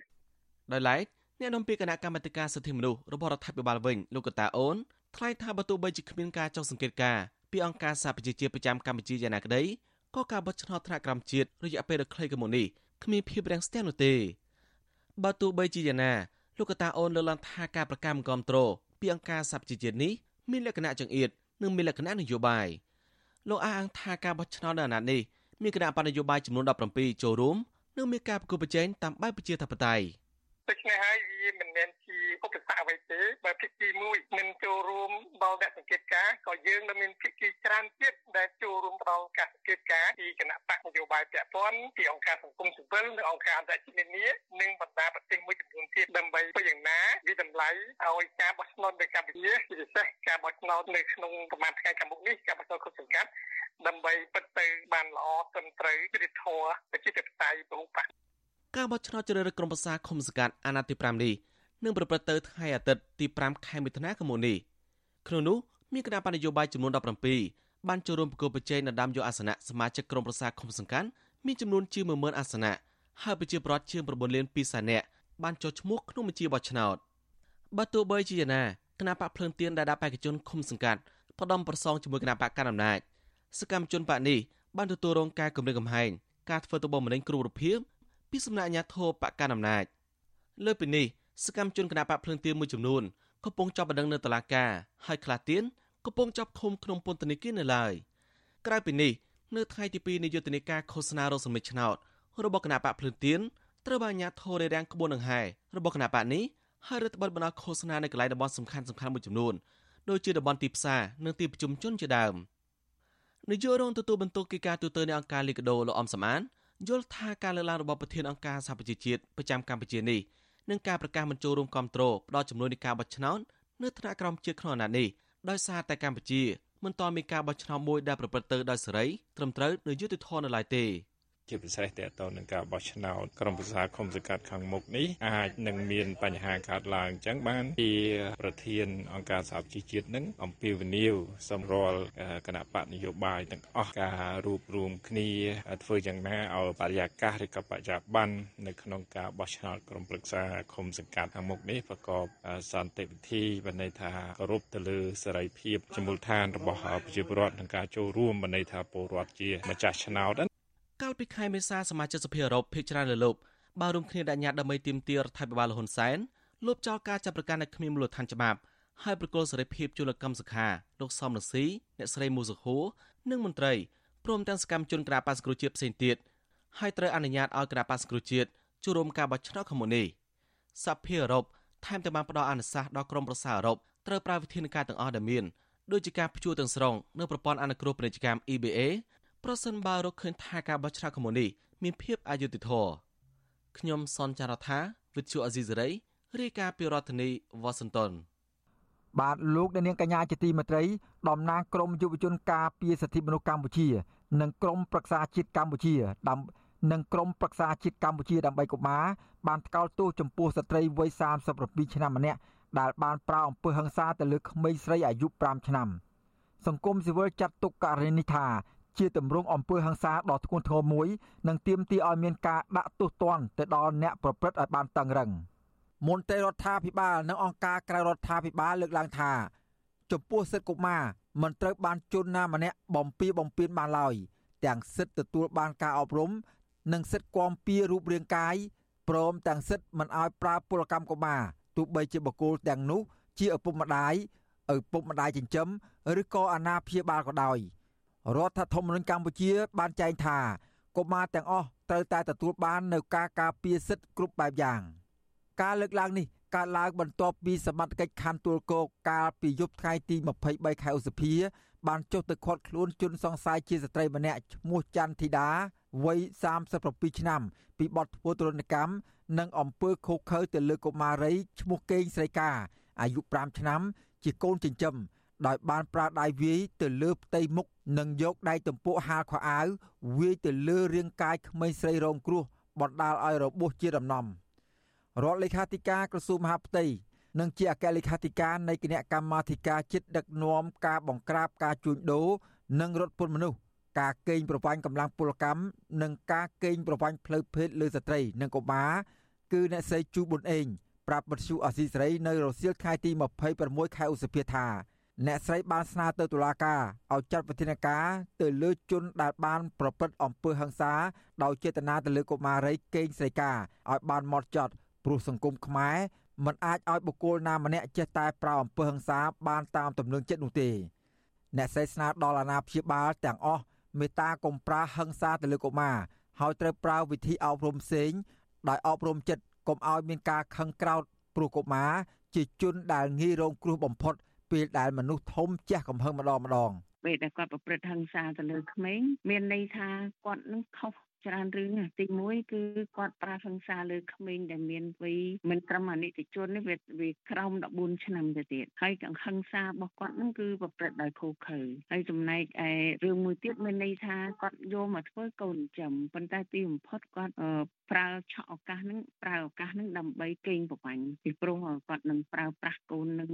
ដោយឡែកអ្នកនាំពាក្យគណៈកម្មាធិការសិទ្ធិមនុស្សរបស់រដ្ឋាភិបាលវិញលោកកតាអូនថ្លែងថាបើទោះបីជាគ្មានការចុះសង្កេតការពីអង្គការសហប្រជាជាតិប្រចាំកម្ពុជាយ៉ាងណាក្តីក៏ការបោះឆ្នោតថ្នាក់ក្រោមជាតិរយៈពេលដ៏ខ្លីកមុននេះគ្មានភាពរាំងស្ទះនោះទេបើទោះបីជាយ៉ាងណាលោកកតាអូនលើកឡើងថាការប្រកាសមិនគ្រប់គ្រងពីអង្គការសហប្រជាជាតិនេះមានលក្ខណៈចង្អៀតនិងមានលក្ខណៈនយោបាយលោកអះអាងថាការបោះឆ្នោតនៅអាណត្តិនេះ មានគណៈបណ្ឌនយោបាយចំនួន17ចូលរួមនិងមានការប្រគល់ប្រជែងតាមបែបប្រជាធិបតេយ្យដូច្នេះហើយ វាមិនមែនជាឧបសគ្គអ្វីទេបើភាគីមួយមិនចូលរួមដល់អ្នកសង្កេតការក៏យើងនៅមានភាគីច្រើនទៀតដែលចូលរួមដល់ការសង្កេតការពីគណៈបកនយោបាយពាក់ព័ន្ធពីអង្គការសង្គមស៊ីវិលនិងអង្គការអន្តរជាតិនានានិងបណ្ដាប្រទេសមួយចំនួនទៀតដើម្បីធ្វើយ៉ាងណាវាតម្លៃឲ្យការបោះឆ្នោតនៅកម្ពុជាជាពិសេសការបោះឆ្នោតនៅក្នុងប្រមាណថ្ងៃខាងមុខនេះការបោះឆ្នោតគ្រប់សង្កាត់ដើម្បីពិតទៅបានល្អត្រឹមត្រូវយុត្តិធម៌ប្រជាធិបតេយ្យប្រមុខបក ការបោះឆ្នោតជ្រើសរើសក្រុមប្រឹក្សាឃុំសង្កាត់អាណត្តិទី5នេះនឹងប្រព្រឹត្តទៅថ្ងៃអាទិត្យទី5ខែមិថុនាឆ្នាំនេះក្នុងនោះមានគណៈបណ្ឌនយោបាយចំនួន17បានចូលរួមប្រគល់ប្រជែងដណ្ដើមយកអាសនៈសមាជិកក្រុមប្រឹក្សាឃុំសង្កាត់មានចំនួនជាង10000អាសនៈហើយប្រជាពលរដ្ឋជាង9លាន2សែននាក់បានចុះឈ្មោះក្នុងបញ្ជីបោះឆ្នោតបើទោះបីជាយ៉ាងណាគណៈបកភ្លើងទៀនដែលដាក់បេក្ខជនឃុំសង្កាត់ផ្ដំប្រសងជាមួយគណៈបកកណ្ដាលអំណាចសកម្មជនបកនេះបានទទួលរងការគំរាមកំហែងការធ្វើទុកបុកម្នេញគ្រប់រូបភាព ពីសំណាក់អាជ្ញាធរបកកណ្ដាលអំណាចលើពីនេះសកម្មជនគណបកភ្លើងទៀនមួយចំនួនកំពុងចាប់បណ្ដឹងនៅតុលាការហើយខ្លះទៀតកំពុងចាប់ឃុំក្នុងពន្ធនាគារនៅឡើយក្រៅពីនេះនៅថ្ងៃទី2នៃយុទ្ធនាការឃោសនារកសម្មិចឆ្នោតរបស់គណៈបកភ្លើងទៀនត្រូវបានអាជ្ញាធររារាំងក្បួនដង្ហែរបស់គណៈបកនេះហើយរដ្ឋបတ်បណ្ដោះឃោសនានៅកន្លែងតំបន់សំខាន់សំខាន់មួយចំនួនដូចជាតំបន់ទីផ្សារនិងទីប្រជុំជនជាដើម។នាយករងទទួលបន្ទុកកិច្ចការទូតនៃអង្គការលីកាដូលោកអំសំអាន យល់ថាការលើកឡើងរបស់ប្រធានអង្គការសហប្រជាជាតិប្រចាំកម្ពុជានេះនឹងការប្រកាសមិនចូលរួមគ្រប់គ្រងផ្ដល់ចំនួននៃការបោះឆ្នោតនៅថ្នាក់ក្រោមជាតិក្នុងអាណត្តិនេះដោយសារតែកម្ពុជាមិនទាន់មានការបោះឆ្នោតមួយដែលប្រព្រឹត្តទៅដោយសេរីត្រឹមត្រូវនិងយុត្តិធម៌នៅឡើយទេ ជាពិសេសតទៅនឹងការបោះឆ្នោតក្រុមប្រឹក្សាគុំសង្កាត់ខាងមុខនេះអាចនឹងមានបញ្ហាកើតឡើងអញ្ចឹងបានជាប្រធានអង្គការសហជីវជាតិនឹងអំពាវនាវសម្រួលគណៈបកនយោបាយទាំងអស់ការរួបរวมគ្នាធ្វើយ៉ាងណាឲ្យបរិយាកាសឬក៏បរិយាបន្ននៅក្នុងការបោះឆ្នោតក្រុមប្រឹក្សាគុំសង្កាត់ខាងមុខនេះប្រកបសន្តិវិធីបានន័យថាគោរពទៅលើសេរីភាពជាមូលដ្ឋានរបស់ប្រជាពលរដ្ឋក្នុងការចូលរួមបានន័យថាពលរដ្ឋជាម្ចាស់ឆ្នោត កាលពីខែមេសាសមាជិកសភាអឺរ៉ុបភាគច្រើនលើលោកបានរួមគ្នាដាក់ញត្តិដើម្បីទាមទាររដ្ឋាភិបាលលហ៊ុនសែនលុបចោលការចាប់ប្រកាន់នៅគ្មានមូលដ្ឋានច្បាប់ហើយប្រកុលសេរីភាពជលកម្មសខាលោកសំរងស៊ីអ្នកស្រីមូសុខូនិងមន្ត្រីព្រមទាំងសកម្មជនគណបក្សគ្រូជាតិផ្សេងទៀតហើយត្រូវអនុញ្ញាតឲ្យគណបក្សគ្រូជាតិចូលរួមការបោះឆ្នោតខាងមុខនេះសភាអឺរ៉ុបថែមទាំងបានផ្ដល់អនុសាសន៍ដល់ក្រមប្រសាអឺរ៉ុបត្រូវប្រើវិធានការទាំងអស់ដែលមានដូចជាការព្យួរទាំងស្រុងនៅប្រព័ន្ធអនុគ្រោះពាណិជ្ជកម្ម EBA ប្រសិនបើរកឃើញថាការបោះឆ្នោតខាងមុខនេះមានភាពអយុត្តិធម៌ខ្ញុំសនចាររថាវិទ្យុអេស៊ីសេរីរាយការណ៍ពីរដ្ឋធានីវ៉ាស៊ីនតោនបាទលោកនាងកញ្ញាជាទីមេត្រីតំណាងក្រមយុវជនការពារសិទ្ធិមនុស្សកម្ពុជា និងក្រមប្រឹក្សាជាតិកម្ពុជាដើម្បីនិងក្រមប្រឹក្សាជាតិកម្ពុជាដើម្បីកុមារបានថ្កោលទោសចំពោះស្ត្រីវ័យ37ឆ្នាំម្នាក់ដែលបានប្រើអំពើហិង្សាទៅលើក្មេងស្រីអាយុ5ឆ្នាំសង្គមស៊ីវិលចាត់ទុកករណីនេះថា ជាទម្រង់អំពើហិង្សាដ៏ធ្ងន់ធ្ងរមួយនិងទាមទារឲ្យមានការដាក់ទោសទណ្ឌទៅដល់អ្នកប្រព្រឹត្តឲ្យបានតឹងរឹងមន្ត្រីរដ្ឋាភិបាលនិងអង្គការក្រៅរដ្ឋាភិបាលលើកឡើងថា ចំពោះសិទ្ធិកុមារមិនត្រូវបានជន់ណាម្នាក់បំពីបំពេញបានឡើយទាំងសិទ្ធិទទួលបានការអប់រំ និងសិទ្ធិគាំពៀរូបរាងកាយព្រមទាំងសិទ្ធិមិនឲ្យប្រើពលកម្មកុមារទោះបីជាបុគ្គលទាំងនោះជាឪពុកម្ដាយឪពុកម្ដាយចិញ្ចឹមឬក៏អាណាព្យាបាលក៏ដោយ រដ្ឋធម្មនុញ្ញកម្ពុជា បានចែងថាកុមារទាំងអស់ត្រូវតែទទួលបាននូវការការពារសិទ្ធិគ្រប់បែបយ៉ាងការលើកឡើងនេះកើតឡើងបន្ទាប់ពីសមត្ថកិច្ចខណ្ឌទួលគោកកាលពីយប់ថ្ងៃទី23ខែឧសភាបានចុះទៅឃាត់ខ្លួនជនសង្ស័យជាស្ត្រីម្នាក់ឈ្មោះច័ន្ទធីតាវ័យ37ឆ្នាំ ពីបទធ្វើទរណកម្មនិងអំពើឃោឃៅទៅលើកុមារីឈ្មោះកេងស្រីកាអាយុ5ឆ្នាំ ជាកូនចិញ្ចឹម ដោយបានប្រើដៃវាយទៅលើផ្ទៃមុខនិងយកដៃទំពក់ហាលខោអាវវាយទៅលើរាងកាយក្មេងស្រីរងគ្រោះបណ្ដាលឲ្យរបួសជាដំណំរដ្ឋលេខាធិការក្រសួងមហាផ្ទៃនិងជាអគ្គលេខាធិការនៃគណៈកម្មាធិការជាតិដឹកនាំការបង្ក្រាបការជួញដូរនិងរត់ពន្ធមនុស្សការកេងប្រវ័ញ្ចកម្លាំងពលកម្មនិងការកេងប្រវ័ញ្ចផ្លូវភេទលើស្ត្រីនិងកុមារគឺអ្នកស្រីជូប៊ុនអេងប្រាប់បទសុអសីសេរីនៅរសៀលថ្ងៃទី26ខែឧសភាថា អ្នកស្រីបានស្នើទៅតុលាការឲ្យចាត់វិធានការទៅលើជនដែលបានប្រព្រឹត្តអំពើហិង្សាដោយចេតនាទៅលើកុមារីកេងស្រីកាឲ្យបានម៉ត់ចត់ព្រោះសង្គមខ្មែរមិនអាចឲ្យបុគ្គលណាម្នាក់ចេះតែប្រើអំពើហិង្សាបានតាមទំនឹងចិត្តនោះទេអ្នកស្រីស្នើដល់អាណាព្យាបាលទាំងអស់មេត្តាកុំប្រើហិង្សាទៅលើកុមារហើយត្រូវប្រើវិធីអប់រំផ្សេងដោយអប់រំចិត្តកុំឲ្យមានការខឹងក្រោធព្រោះកុមារជាជនដែលងាយរងគ្រោះបំផុត ពេលដែលមនុស្សធំជះកំហឹងម្ដងម្ដងពេលដែលគាត់ប្រព្រឹត្តហិង្សាទៅលើក្មេងមានន័យថាគាត់នឹងខុសច្រើនរឿងទី1គឺគាត់ប្រើហិង្សាលើក្មេងដែលមានវ័យមិនត្រឹមអនិច្ចជននេះវាវាក្រោម14ឆ្នាំទៅទៀតហើយកង្ហឹង្សារបស់គាត់ហ្នឹងគឺប្រព្រឹត្តដោយខុសខើហើយចំណែកឯរឿងមួយទៀតមានន័យថាគាត់យកមកធ្វើកូនចំប៉ុន្តែទីបំផុតគាត់ ប្រើឆក់ឱកាសហ្នឹងប្រើឱកាសហ្នឹងដើម្បីកេងប្រវ័ញ្ចពីព្រោះគាត់នឹងប្រើប្រាស់កូននឹង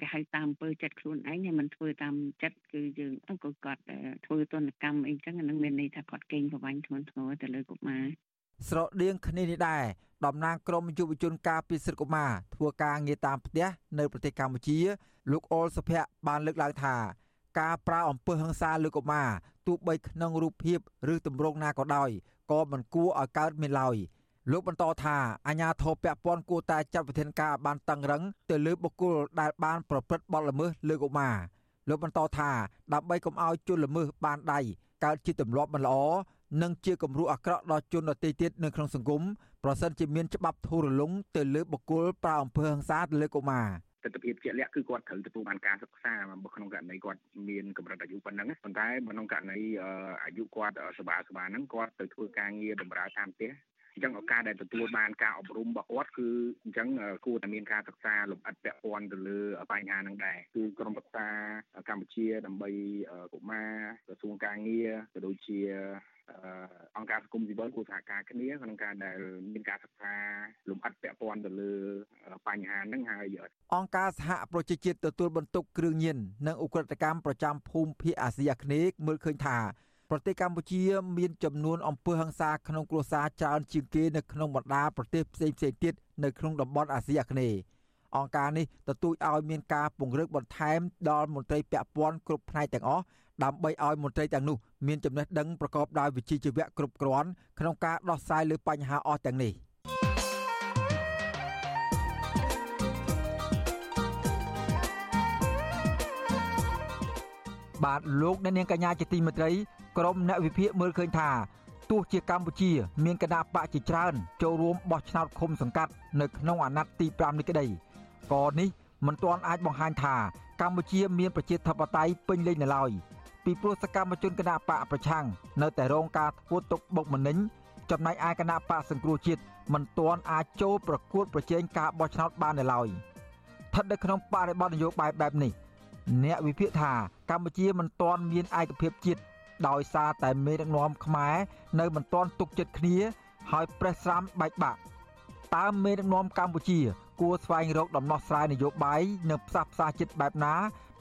គេហៅតាមអំពើចិត្តខ្លួនឯងហើយមិនធ្វើតាមចិត្តគឺយើងក៏គាត់ធ្វើទនកម្មអីចឹងហ្នឹងមានន័យថាគាត់កេងប្រវ័ញ្ចធ្ងន់ធ្ងរទៅលើកុមារស្រដៀងគ្នានេះដែរតំណាងក្រមយុវជនការពីសិទ្ធិកុមារធ្វើការងារតាមផ្ទះនៅប្រទេសកម្ពុជា លោកអុលសុភ័ក្របានលើកឡើងថាការប្រើអំពើហិង្សាលើកុមារទោះបីក្នុងរូបភាពឬទម្រង់ណាក៏ដោយ ក៏មិនគួរឲ្យកើតមានឡើយលោកបន្តថាអាញាធរពពាន់គួរតែចាត់វិធានការបានតឹងរឹងទៅលើបុគ្គលដែលបានប្រព្រឹត្តបទល្មើសលើកុមារលោកបន្តថាដើម្បីកុំឲ្យជនល្មើសបានដៃកើតជាទម្លាប់មិនល្អនិងជាគំរូអាក្រក់ដល់ជនដទៃទៀតនៅក្នុងសង្គមប្រសិនជាមានច្បាប់ធូររលុងទៅលើបុគ្គលប្រើអំពើហិង្សាទៅលើកុមារ ទស្សនវិជ្ជាជាក់លាក់គឺគាត់ត្រូវទទួលបានការសិក្សាបើក្នុងករណីគាត់មានកម្រិតអាយុប៉ុណ្ណឹងប៉ុន្តែក្នុងករណីអាយុគាត់សបាសបាហ្នឹងគាត់ទៅធ្វើការងារបម្រើតាមផ្ទះអញ្ចឹងឱកាសដែលទទួលបានការអប់រំរបស់គាត់គឺអញ្ចឹងគួរតែមានការសិក្សាលម្អិតពាក់ព័ន្ធទៅលើបញ្ហាហ្នឹងដែរគឺក្រមប្រឹក្សាកម្ពុជាដើម្បីកុមារក្រសួងការងារក៏ដូចជា អង្គការសង្គមស៊ីវិលគួរសហការគ្នាក្នុងការដែលមានការសិក្សាលំអិតពាក់ព័ន្ធទៅលើបញ្ហាហ្នឹងហើយអង្គការសហប្រជាជាតិទទួលបន្ទុកគ្រឿងញៀននិងអ ுக ្រិតកម្មប្រចាំភូមិភាគអាស៊ីអាគ្នេយ៍មើលឃើញថាប្រទេសកម្ពុជាមានចំនួនអំពើហិង្សាក្នុងគ្រួសារច្រើនជាងគេនៅក្នុងបណ្ដាប្រទេសផ្សេងៗទៀតនៅក្នុងតំបន់អាស៊ីអាគ្នេយ៍អង្គការនេះទទូចឲ្យមានការពង្រឹងបន្ថែមដល់មន្ត្រីពាក់ព័ន្ធគ្រប់ផ្នែកទាំងអស់ដើម្បីឲ្យមន្ត្រីទាំងនោះមានចំណេះដឹងប្រកបដោយវិជ្ជាជីវៈគ្រប់គ្រាន់ក្នុងការដោះស្រាយលើបញ្ហាអស់ទាំងនេះបាទលោកអ្នកនាងកញ្ញាជាទីមេត្រីក្រមអ្នកវិភាគមើលឃើញថាទោះជាកម្ពុជា មានគណៈបកជាច្រើនចូលរួមបោះឆ្នោតឃុំសង្កាត់នៅក្នុងអាណត្តិទី5នេះក្តីក៏នេះមិនទាន់អាចបង្ហាញថាកម្ពុជាមានប្រជាធិបតេយ្យពេញលេញនៅឡើយ ពីព្រោះសកម្មជនគណៈបកប្រឆាំងនៅតែរងការធ្វើទុកបុកម្នេញចំណែកឯគណៈបកសង្គ្រោះជាតិមិនទាន់អាចចូលប្រកួតប្រជែងការបោះឆ្នោតបាននៅឡើយស្ថិតនៅក្នុងបរិបទនយោបាយបែបនេះអ្នកវិភាគថាកម្ពុជាមិនទាន់មានឯកភាពជាតិដោយសារតែមេដឹកនាំខ្មែរនៅមិនទាន់ទុកចិត្តគ្នា ហើយប្រេះស្រាំបែកបាក់តើមេដឹកនាំកម្ពុជា គួរស្វែងរកដំណោះស្រាយនយោបាយនិងផ្សះផ្សាចិត្តបែបណា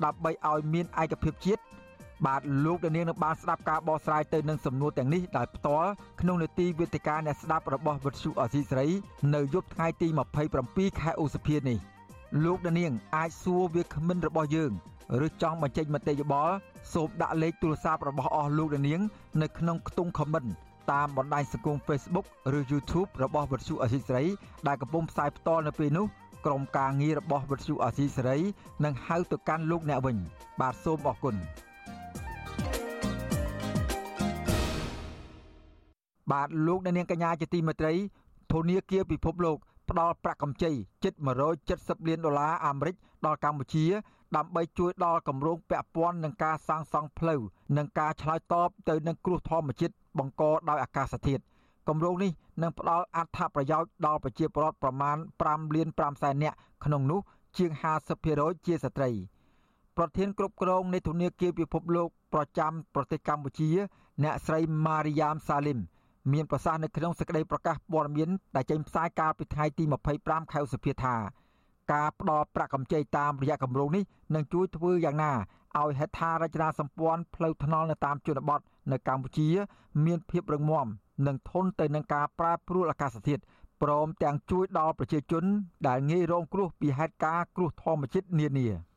ដើម្បីឲ្យមានឯកភាពជាតិ បាទលោកដានៀងនឹងបានស្ដាប់ការបកស្រាយទៅនឹងសំណួរទាំងនេះដោយផ្ទាល់ក្នុងនេតិវេទិកាអ្នកស្ដាប់របស់វិទ្យុអសីសេរីនៅយប់ថ្ងៃទី27ខែឧសភានេះលោកដានៀងអាចសួរវាគ្មិនរបស់យើងឬចង់បញ្ចេញមតិយោបល់សូមដាក់លេខទូរស័ព្ទរបស់អស់លោកដានៀងនៅក្នុងខ្ទង់ comment តាមបណ្ដាញសង្គម Facebook ឬ YouTube របស់វិទ្យុអសីសេរីដែលកំពុងផ្សាយផ្ទាល់នៅពេលនេះក្រុមការងាររបស់វិទ្យុអសីសេរីនឹងហៅទៅកាន់លោកអ្នកវិញ បាទសូមអរគុណ បាទលោកអ្នកនាងកញ្ញាជាទីមេត្រីធនាគារពិភពលោកផ្ដល់ប្រាក់កម្ចីជិត170លានដុល្លារអាមេរិកដល់កម្ពុជា ដើម្បីជួយដល់គម្រោងពាក់ព័ន្ធនឹងការសាងសង់ផ្លូវនិងការឆ្លើយតបទៅនឹងគ្រោះធម្មជាតិបង្កដោយអាកាសធាតុគម្រោងនេះនឹងផ្ដល់អត្ថប្រយោជន៍ដល់ប្រជាពលរដ្ឋប្រមាណ5លាន5សែននាក់ក្នុងនោះជាង50%ជាស្ត្រី ប្រធានគ្រប់គ្រងនៃធនាគារពិភពលោកប្រចាំប្រទេសកម្ពុជា អ្នកស្រីម៉ារីយ៉ាមសាលីម មានប្រសាសន៍នៅក្នុងសេចក្តីប្រកាសព័ត៌មានដែលចេញផ្សាយកាលពីថ្ងៃទី25ខែឧសភាថាការផ្ដល់ប្រាក់កម្ចីតាមរយៈគម្រោងនេះនឹងជួយធ្វើយ៉ាងណាឲ្យហេដ្ឋារចនាសម្ព័ន្ធផ្លូវថ្នល់នៅតាមជនបទនៅកម្ពុជា មានភាពរឹងមាំនិងធន់ទៅនឹងការប្រែប្រួលអាកាសធាតុព្រមទាំងជួយដល់ប្រជាជន ដែលងាយរងគ្រោះពីហេតុការណ៍គ្រោះធម្មជាតិនានា។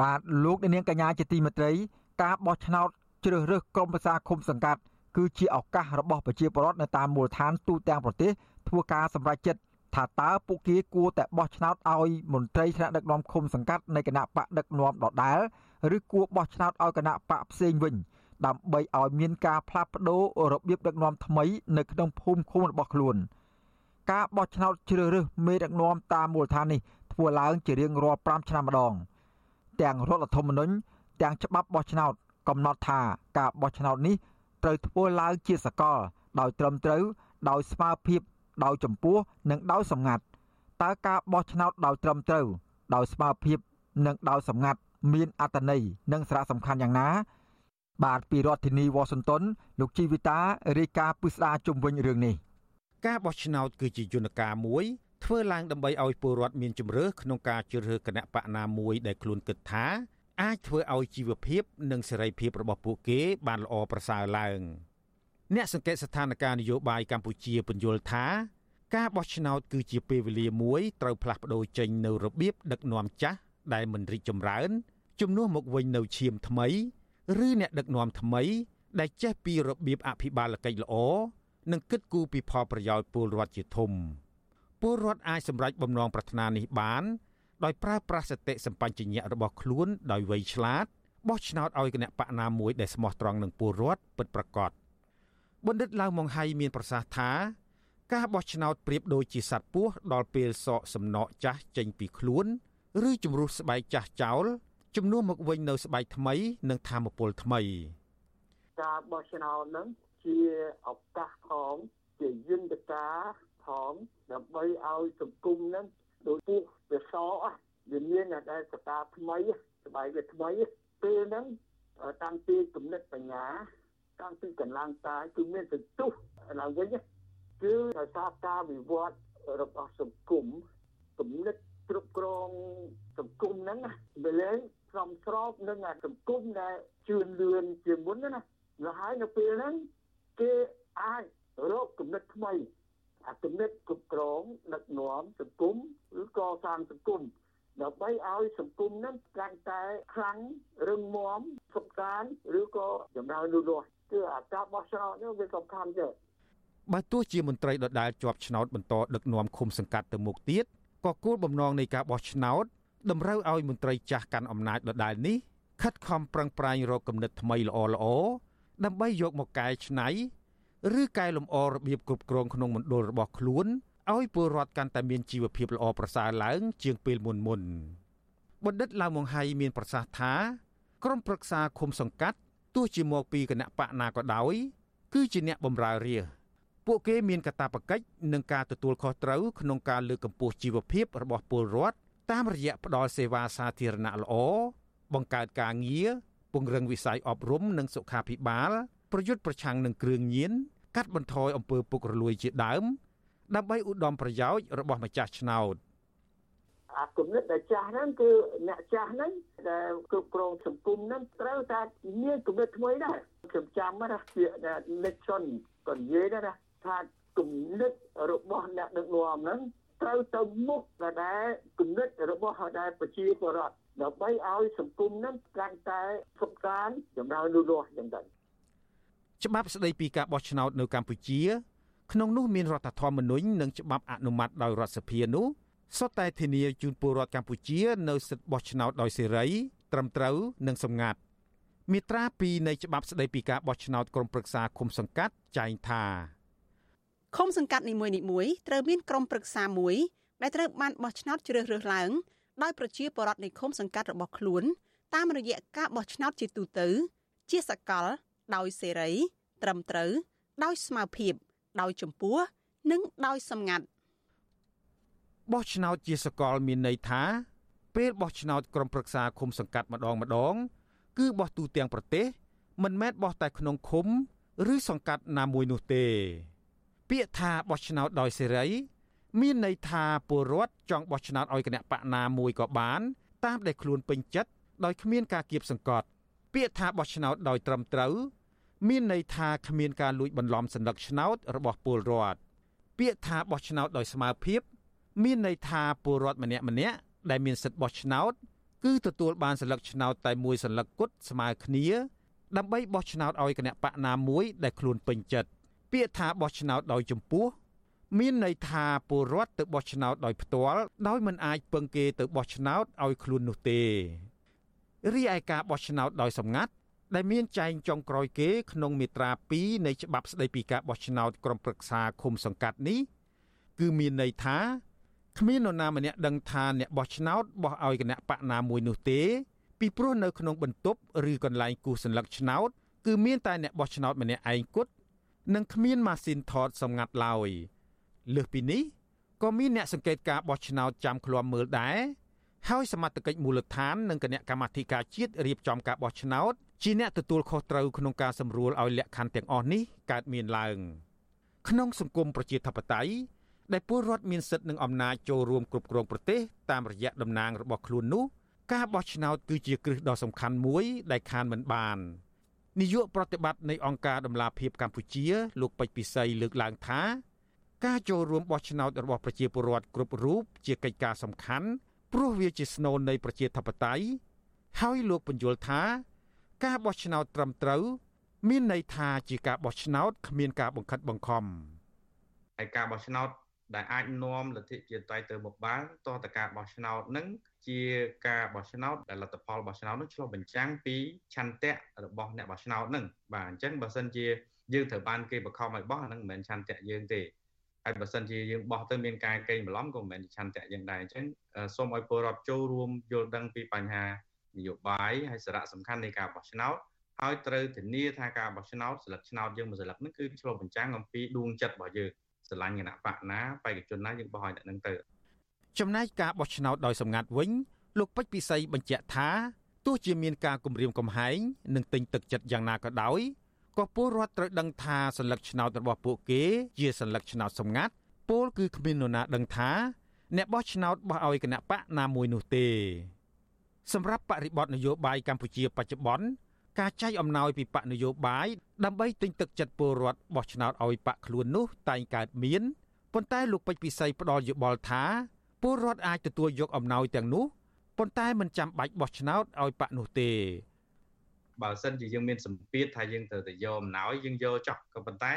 បាទលោកនាងកញ្ញាជាទីមេត្រី ការបោះឆ្នោតជ្រើសរើសក្រុមប្រឹក្សាឃុំសង្កាត់គឺជាឱកាសរបស់ប្រជាពលរដ្ឋនៅតាមមូលដ្ឋានទូទាំងប្រទេសធ្វើការសម្រេចចិត្តថាតើពួកគេគួរតែបោះឆ្នោតឲ្យមន្ត្រីថ្នាក់ដឹកនាំឃុំសង្កាត់នៃគណៈបកដឹកនាំដដែលឬគួរបោះឆ្នោតឲ្យគណៈបកផ្សេងវិញដើម្បីឲ្យមានការផ្លាស់ប្ដូររបៀបដឹកនាំថ្មីនៅក្នុងភូមិឃុំរបស់ខ្លួន ការបោះឆ្នោតជ្រើសរើសមេដឹកនាំតាមមូលដ្ឋាននេះធ្វើឡើងជារៀងរាល់5ឆ្នាំម្ដង។ ទាំងរដ្ឋធម្មនុញ្ញទាំងច្បាប់បោះឆ្នោតកំណត់ថាការបោះឆ្នោតនេះត្រូវធ្វើឡើងជាសកល ដោយត្រឹមត្រូវដោយស្មារភាព ដោយចម្ពោះនិងដោយសម្ងាត់តើការបោះឆ្នោតដោយត្រឹមត្រូវដោយស្មារភាព និងដោយសម្ងាត់មានអត្តន័យនិងសារៈសំខាន់យ៉ាងណា បាទពីរដ្ឋធានីវ៉ាស៊ីនតោនលោកជីវិតារាយការណ៍ពិស្ដារជុំវិញរឿងនេះការបោះឆ្នោតគឺជាយន្តការមួយ ធ្វើឡើងដើម្បីឲ្យពលរដ្ឋមានជំរឿក្នុងការជ្រើសរើសគណៈបកណាមួយដែលខ្លួនគិតថាអាចធ្វើឲ្យជីវភាព និងសេរីភាពរបស់ពួកគេ បានល្អប្រសើរឡើងអ្នកសង្កេតស្ថានភាពនយោបាយកម្ពុជាពន្យល់ថាការបោះឆ្នោតគឺជាពេលវេលាមួយត្រូវផ្លាស់ប្ដូរចេញនៅរបៀបដឹកនាំចាស់ដែលមិនរីកចម្រើនជំនួសមកវិញនៅឈាមថ្មី ឬអ្នកដឹកនាំថ្មី ដែលចេះពីរបៀបអភិបាលកិច្ចល្អនិងគិតគូរពីផលប្រយោជន៍ពលរដ្ឋជាធំ ពលរដ្ឋអាចសម្រេចបំណងប្រាថ្នានេះបាន ដោយប្រើប្រាស់សតិសម្បញ្ញៈរបស់ខ្លួនដោយវៃឆ្លាតបោះឆ្នោតឲ្យគណៈបកណាមួយដែលស្មោះត្រង់នឹងពលរដ្ឋពិតប្រាកដបណ្ឌិតឡាវម៉ុងហៃមានប្រសាសន៍ថាការបោះឆ្នោតប្រៀបដូចជាសត្វពស់ដល់ពេលសក់សំណក់ចាស់ចេញពីខ្លួន ឬជំរុះស្បែកចាស់ចោលជំនួសមកវិញនៅស្បែកថ្មី និងធម៌ពលថ្មីការបោះឆ្នោតនឹងជាឱកាសផងជាយន្តការ ផងដើម្បីឲ្យសង្គមហ្នឹងដូចពួកវាសអស់វាមានតែសតាថ្មីស្បែកវាថ្មីពេលហ្នឹងតាំងពីគំនិតបញ្ញាតាំងពីកម្លាំងកាយគឺមានសន្ទុះឡើងវិញគឺដោយសារការវិវត្តរបស់សង្គមគំនិតគ្រប់គ្រងសង្គមហ្នឹងវាលែងស្របស្របនឹងសង្គមដែលជឿនលឿនជាមុនណាដល់ហើយនៅពេលហ្នឹងគេអាចរកគំនិតថ្មី អាគំនិតគ្រប់គ្រងដឹកនាំសង្គមឬក៏សាងសង្គមដើម្បីឲ្យសង្គមនឹងកាន់តែខ្លាំងរឹងមាំសុខសាន្តឬក៏ចម្រើនលូតលាស់គឺអាការបោះឆ្នោតនេះវាសំខាន់ទេបើទោះជាមន្ត្រីដដែលជាប់ឆ្នោតបន្តដឹកនាំឃុំសង្កាត់ទៅមុខទៀតក៏គោលបំណងនៃការបោះឆ្នោតតម្រូវឲ្យមន្ត្រីចាស់កាន់អំណាចដដែលនេះខិតខំប្រឹងប្រែងរកគំនិតថ្មីល្អល្អដើម្បីយកមកកែច្នៃ ឬកែលម្អរបៀបគ្រប់គ្រងក្នុងមណ្ឌលរបស់ខ្លួនឲ្យពលរដ្ឋកាន់តែមានជីវភាពល្អប្រសើរឡើងជាងពេលមុនមុនបណ្ឌិតឡាវមងហៃមានប្រសាសន៍ថាក្រុមប្រឹក្សាឃុំសង្កាត់ទោះជាមកពីគណៈបកណាក៏ដោយគឺជាអ្នកបម្រើរាជពួកគេមានកាតព្វកិច្ចនិងការទទួលខុសត្រូវក្នុងការលើកកម្ពស់ជីវភាពរបស់ពលរដ្ឋតាមរយៈផ្តល់សេវាសាធារណៈល្អបង្កើតការងារពង្រឹងវិស័យអប់រំនិងសុខាភិបាលប្រយុទ្ធប្រឆាំងនឹងគ្រឿងញៀន កាត់បន្ថយអំពើពុករលួយជាដើម ដើម្បីឧត្តមប្រយោជន៍របស់ម្ចាស់ឆ្នោតអាគំនិតដែលចាស់ហ្នឹងគឺអ្នកចាស់ហ្នឹងដែលគ្រប់គ្រងសង្គមហ្នឹងត្រូវតែមានគំនិតថ្មីដែរខ្ញុំចាំណាជានិចជនក៏និយាយដែរថាគំនិតរបស់អ្នកដឹកនាំហ្នឹងត្រូវទៅមុខដែលគំនិតរបស់ដែលប្រជាពលរដ្ឋដើម្បីឲ្យសង្គមហ្នឹងកាន់តែសុខសាន្តចម្រើនលូតលាស់យ៉ាងដែរ ច្បាប់ស្តីពីការបោះឆ្នោតនៅកម្ពុជា ក្នុងនោះមានរដ្ឋធម្មនុញ្ញនិងច្បាប់អនុម័តដោយរដ្ឋសភានោះសុទ្ធតែធានាជូនពលរដ្ឋកម្ពុជានៅសិទ្ធិបោះឆ្នោតដោយសេរីត្រឹមត្រូវនិងសម្ងាត់មាត្រា2នៃច្បាប់ស្តីពីការបោះឆ្នោតក្រុមប្រឹក្សាឃុំសង្កាត់ចែងថាឃុំសង្កាត់នីមួយៗត្រូវមានក្រុមប្រឹក្សាមួយដែលត្រូវបានបោះឆ្នោតជ្រើសរើសឡើងដោយប្រជាពលរដ្ឋនៃឃុំសង្កាត់របស់ខ្លួនតាមរយៈការបោះឆ្នោតជាទូទៅ ជាសកល ដោយសេរី ត្រឹមត្រូវ ដោយស្មារភាព ដោយចម្ពោះ និងដោយសម្ងាត់បោះឆ្នោតជាសកលមានន័យថា ពេលបោះឆ្នោតក្រុមប្រឹក្សាឃុំសង្កាត់ម្ដងម្ដង គឺបោះទូទាំងប្រទេស មិនមែនបោះតែក្នុងឃុំ ឬសង្កាត់ណាមួយនោះទេ ពាក្យថាបោះឆ្នោតដោយសេរី មានន័យថាពលរដ្ឋចង់បោះឆ្នោតឲ្យគណៈបកណាមួយក៏បាន តាមដែលខ្លួនពេញចិត្តដោយគ្មានការគៀបសង្កត់ ពាក្យថាបោះឆ្នោតដោយត្រឹមត្រូវ មានន័យថាគ្មានការលួចបន្លំសញ្ញាឆ្នោតរបស់ពលរដ្ឋពាក្យថាបោះឆ្នោតដោយស្មារភាព មានន័យថាពលរដ្ឋម្នាក់ម្នាក់ដែលមានសិទ្ធិបោះឆ្នោត គឺទទួលបានសញ្ញាឆ្នោតតែមួយសញ្ញាគត់ស្មើគ្នា ដើម្បីបោះឆ្នោតឲ្យគណៈបកណាមួយដែលខ្លួនពេញចិត្តពាក្យថាបោះឆ្នោតដោយចម្ពោះមានន័យថាពលរដ្ឋទៅបោះឆ្នោតដោយផ្ទាល់ដោយមិនអាចពឹងគេទៅបោះឆ្នោតឲ្យខ្លួននោះទេ រីឯការបោះឆ្នោតដោយសម្ងាត់ដែលមានចែងចុងក្រោយគេក្នុងមាត្រា2នៃច្បាប់ស្តីពីការបោះឆ្នោតក្រុមប្រឹក្សាឃុំសង្កាត់នេះគឺមានន័យថាគ្មាននរណាម្នាក់ដឹងថាអ្នកបោះឆ្នោតបោះឲ្យគណៈបកណាមួយនោះទេ ពីព្រោះនៅក្នុងបន្ទប់ឬកន្លែងគូសសញ្ញកឆ្នោតគឺមានតែអ្នកបោះឆ្នោតម្នាក់ឯងគត់និងគ្មានម៉ាស៊ីនថតសម្ងាត់ឡើយលើសពីនេះក៏មានអ្នកសង្កេតការបោះឆ្នោតចាំឃ្លាំមើលដែរ ហើយសមត្ថកិច្ចមូលដ្ឋាននិងគណៈកម្មាធិការជាតិរៀបចំការបោះឆ្នោតជាអ្នកទទួលខុសត្រូវក្នុងការសម្រួលឲ្យលក្ខខណ្ឌទាំងអស់នេះកើតមានឡើងក្នុងសង្គមប្រជាធិបតេយ្យដែលពលរដ្ឋមានសិទ្ធិនិងអំណាចចូលរួមគ្រប់គ្រងប្រទេសតាមរយៈតំណាងរបស់ខ្លួននោះការបោះឆ្នោតគឺជាគ្រឹះដ៏សំខាន់មួយដែលខានមិនបាននាយកប្រតិបត្តិនៃអង្គការដំឡាភិបកម្ពុជា លោកពេជ្រពិសីលើកឡើងថា ការចូលរួមបោះឆ្នោតរបស់ប្រជាពលរដ្ឋគ្រប់រូបជាកិច្ចការសំខាន់ ព្រោះវាជាស្នូលនៃប្រជាធិបតេយ្យហើយលោកបញ្យល់ថា ការបោះឆ្នោតត្រឹមត្រូវ មានន័យថាជាការបោះឆ្នោតគ្មានការបង្ខិតបង្ខំហើយការបោះឆ្នោតដែលអាចនាំលទ្ធិជាតិតៃទៅមុខបានតើតើការបោះឆ្នោតនឹងជាការបោះឆ្នោតដែលលទ្ធផលបោះឆ្នោតនឹងឆ្លុះបញ្ចាំងពីឆន្ទៈរបស់អ្នកបោះឆ្នោតនឹងបាទអញ្ចឹងបើសិនជាយើងត្រូវបានគេបង្ខំឲ្យបោះអានឹងមិនមែនឆន្ទៈយើងទេ ហើយបើសិនជាយើងបោះទៅមានការកេងបន្លំក៏មិនមែនឆន្ទៈយើងដែរអញ្ចឹងសូមឲ្យពលរដ្ឋចូលរួមយល់ដឹងពីបញ្ហានយោបាយហើយសារៈសំខាន់នៃការបោះឆ្នោតហើយត្រូវធានាថាការបោះឆ្នោតសិលឹកឆ្នោតយើងមួយសិលឹកហ្នឹងគឺឆ្លុះបញ្ចាំងអំពីដួងចិត្តរបស់យើងស្រឡាញ់គណៈបកណាបេក្ខជនណាយើងបោះឲ្យអ្នកហ្នឹងទៅចំណែកការបោះឆ្នោតដោយសម្ងាត់វិញលោកពេជ្រពិសីបញ្ជាក់ថាទោះជាមានការគម្រាមកំហែងនិងទិញទឹកចិត្តយ៉ាងណាក៏ដោយ ក៏ពលរដ្ឋត្រូវដឹងថាសัญลักษณ์ឆ្នោតរបស់ពួកគេជាសัญลักษณ์ឆ្នោតសម្ងាត់ពលគឺគ្មាននរណាដឹងថាអ្នកបោះឆ្នោតបោះឲ្យគណៈបកណាមួយនោះទេសម្រាប់បរិបទនយោបាយកម្ពុជាបច្ចុប្បន្នការចែកអំណោយពីបកនយោបាយដើម្បីទិញទឹកចិត្តពលរដ្ឋបោះឆ្នោតឲ្យបកខ្លួននោះតែងកើតមានប៉ុន្តែលោកពេជ្រពិសីផ្ដល់យោបល់ថាពលរដ្ឋអាចទទួលយកអំណោយទាំងនោះប៉ុន្តែមិនចាំបាច់បោះឆ្នោតឲ្យបកនោះទេ បើសិនជាយើងមានសម្ពាធថាយើងត្រូវតែយកអំណោយយើងយកចោះក៏ប៉ុន្តែ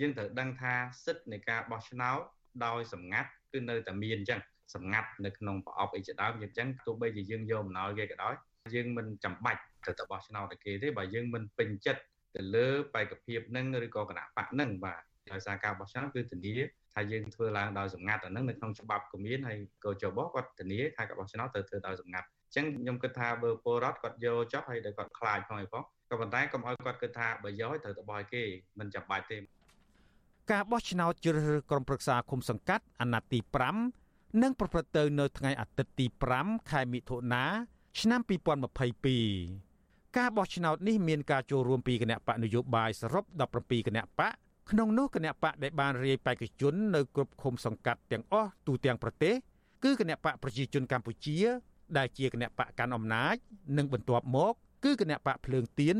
យើងត្រូវដឹងថាសិទ្ធិនៃការបោះឆ្នោតដោយសម្ងាត់គឺនៅតែមានអញ្ចឹងសម្ងាត់នៅក្នុងប្រអប់អីជាដើមអញ្ចឹងទោះបីជាយើងយកអំណោយគេក៏ដោយយើងមិនចាំបាច់ទៅទៅបោះឆ្នោតឲ្យគេទេបើយើងមិនពេញចិត្តទៅលើបេក្ខភាពនឹងឬក៏គណៈបកនឹងបាទដោយសារការបោះឆ្នោតគឺធានាថាយើងធ្វើឡើងដោយសម្ងាត់អានឹងនៅក្នុងច្បាប់ក៏មានហើយក៏ចបគាត់ធានាថាការបោះឆ្នោតត្រូវធ្វើដោយសម្ងាត់អញ្ចឹងខ្ញុំគិតថាបើពលរដ្ឋគាត់យកចុះហើយដែលគាត់ខ្លាចផងឯផងក៏ប៉ុន្តែកុំឲ្យគាត់គិតថាបើយកត្រូវទៅបោះឲ្យគេមិនចាំបាច់ទេការបោះឆ្នោតជ្រើសរើសក្រុមប្រឹក្សាគុំសង្កាត់អាណត្តិទី5នឹងប្រព្រឹត្តទៅនៅថ្ងៃអាទិត្យទី5ខែមិថុនាឆ្នាំ2022ការបោះឆ្នោតនេះមានការចូលរួមពីគណៈបកនយោបាយសរុប17គណៈបកក្នុងនោះគណៈបកដែលបានរាយបេក្ខជននៅគ្រប់ឃុំសង្កាត់ទាំងអស់ទូទាំងប្រទេសគឺគណៈបកប្រជាជនកម្ពុជា ដែលជាគណៈបកកាន់អំណាចនិងបន្ទាប់មកគឺគណៈបកភ្លើងទៀន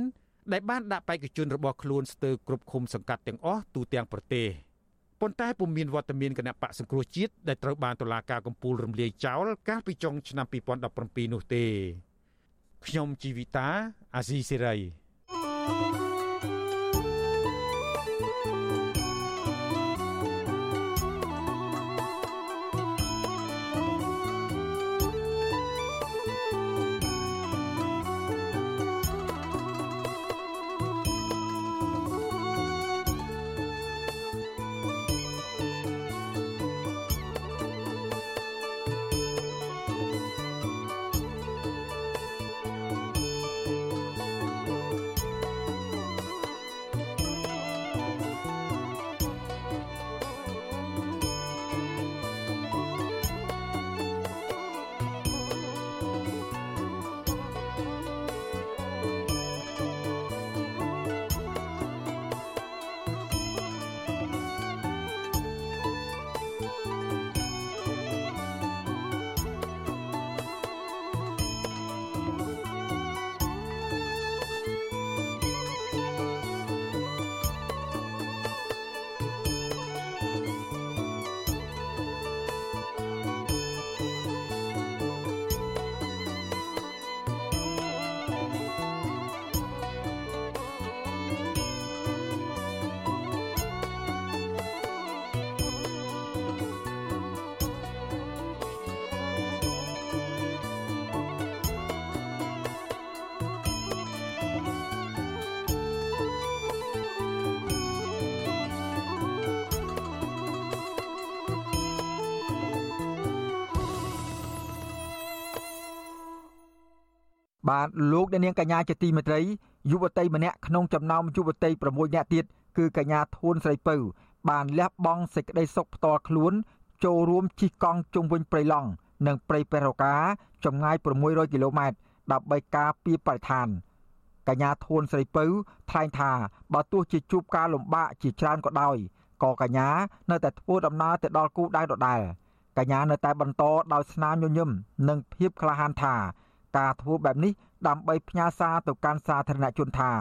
ដែលបានដាក់បេក្ខជនរបស់ខ្លួនស្ទើរគ្រប់ឃុំសង្កាត់ទាំងអស់ទូទាំងប្រទេសប៉ុន្តែពុំមានវត្តមានគណៈបកសង្គ្រោះជាតិដែលត្រូវបានតុលាការកំពូលរំលាយចោលកាលពីចុងឆ្នាំ2017នោះទេខ្ញុំជីវិតាអាស៊ីសេរី thank you បាទលោកអ្នកនាងកញ្ញាជាទីមេត្រីយុវតីម្នាក់ក្នុងចំណោមយុវតី6នាក់ទៀតគឺកញ្ញាធួនស្រីពៅ បានលះបង់សេចក្តីសុខផ្ទាល់ខ្លួន ចូលរួមជិះកង់ជុំវិញព្រៃឡង់និងព្រៃពេរកាចម្ងាយ600គីឡូម៉ែត្រដើម្បីការពារបរិស្ថានកញ្ញាធួនស្រីពៅថ្លែងថាបើទោះជាជួបការលំបាកជាច្រើនក៏ដោយក៏កញ្ញានៅតែធ្វើដំណើរទៅដល់គូដៅដដែលកញ្ញានៅតែបន្តដោយស្នាមញញឹមនិងភាពក្លាហានថា ការធ្វើបែបនេះដើម្បីផ្ញើសារទៅកាន់សាធារណជនថា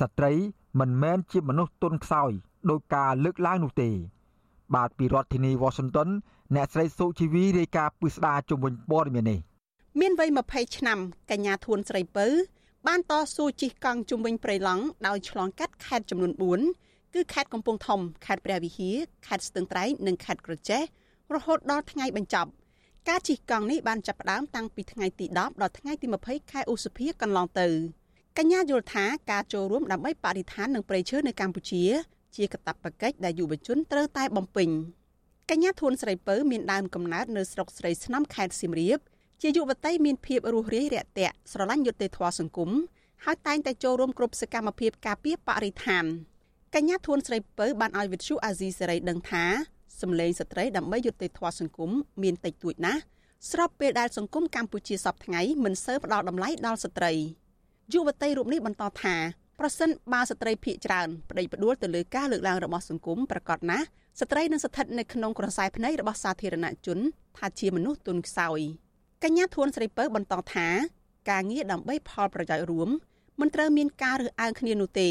ស្ត្រីមិនមែនជាមនុស្សទន់ខ្សោយដោយការលើកឡើងនោះទេ បាទពីរដ្ឋធានី Washington អ្នកស្រីសុជីវីរាយការណ៍ពីស្ដារជំនាញព័ត៌មាននេះមានវ័យ20ឆ្នាំកញ្ញាធួនស្រីពៅបានតស៊ូជិះកង់ជំនាញព្រៃឡង់ដោយឆ្លងកាត់ខេត្តចំនួន4គឺខេត្តកំពង់ធំខេត្តព្រះវិហារខេត្តស្ទឹងត្រែងនិងខេត្តក្រចេះរហូតដល់ថ្ងៃបញ្ចប់ ការជិះកង់នេះបានចាប់ផ្ដើមតាំងពីថ្ងៃទី10ដល់ថ្ងៃទី20ខែឧសភាកន្លងទៅកញ្ញាយល់ថាការចូលរួមដើម្បីបរិស្ថាននិងប្រៃឈើនៅកម្ពុជា ជាកាតព្វកិច្ចដែលយុវជនត្រូវតែបំពេញកញ្ញាធួនស្រីពៅមានដើមកំណើតនៅស្រុកស្រីស្នំខេត្តសៀមរាបជាយុវតីមានភាពរួសរាយរាក់ទាក់ស្រឡាញ់យុត្តិធម៌សង្គមហើយតែងតែចូលរួមគ្រប់សកម្មភាពការពារបរិស្ថានកញ្ញាធួនស្រីពៅបានឲ្យវិទ្យុអាស៊ីសេរីដឹងថា សម្លេងស្ត្រីដើម្បីយុត្តិធម៌សង្គមមានតិចតួចណាស់ស្របពេលដែលសង្គមកម្ពុជាសពថ្ងៃមិនសូវផ្ដល់តម្លៃដល់ស្ត្រីយុវតីរូបនេះបន្តថាប្រសិនបើស្ត្រីភៀកច្រើនប្តីផ្ដួលទៅលើការលើកឡើងរបស់សង្គមប្រកាសណាស់ស្ត្រីនឹងស្ថិតនៅក្នុងក្រសែភ្នែករបស់សាធារណជន ថាជាមនុស្សទុនខ្សោយកញ្ញាធួនស្រីពៅបន្តថា ការងារដើម្បីផលប្រយោជន៍រួមមិនត្រូវមានការរើសអើងគ្នានោះទេ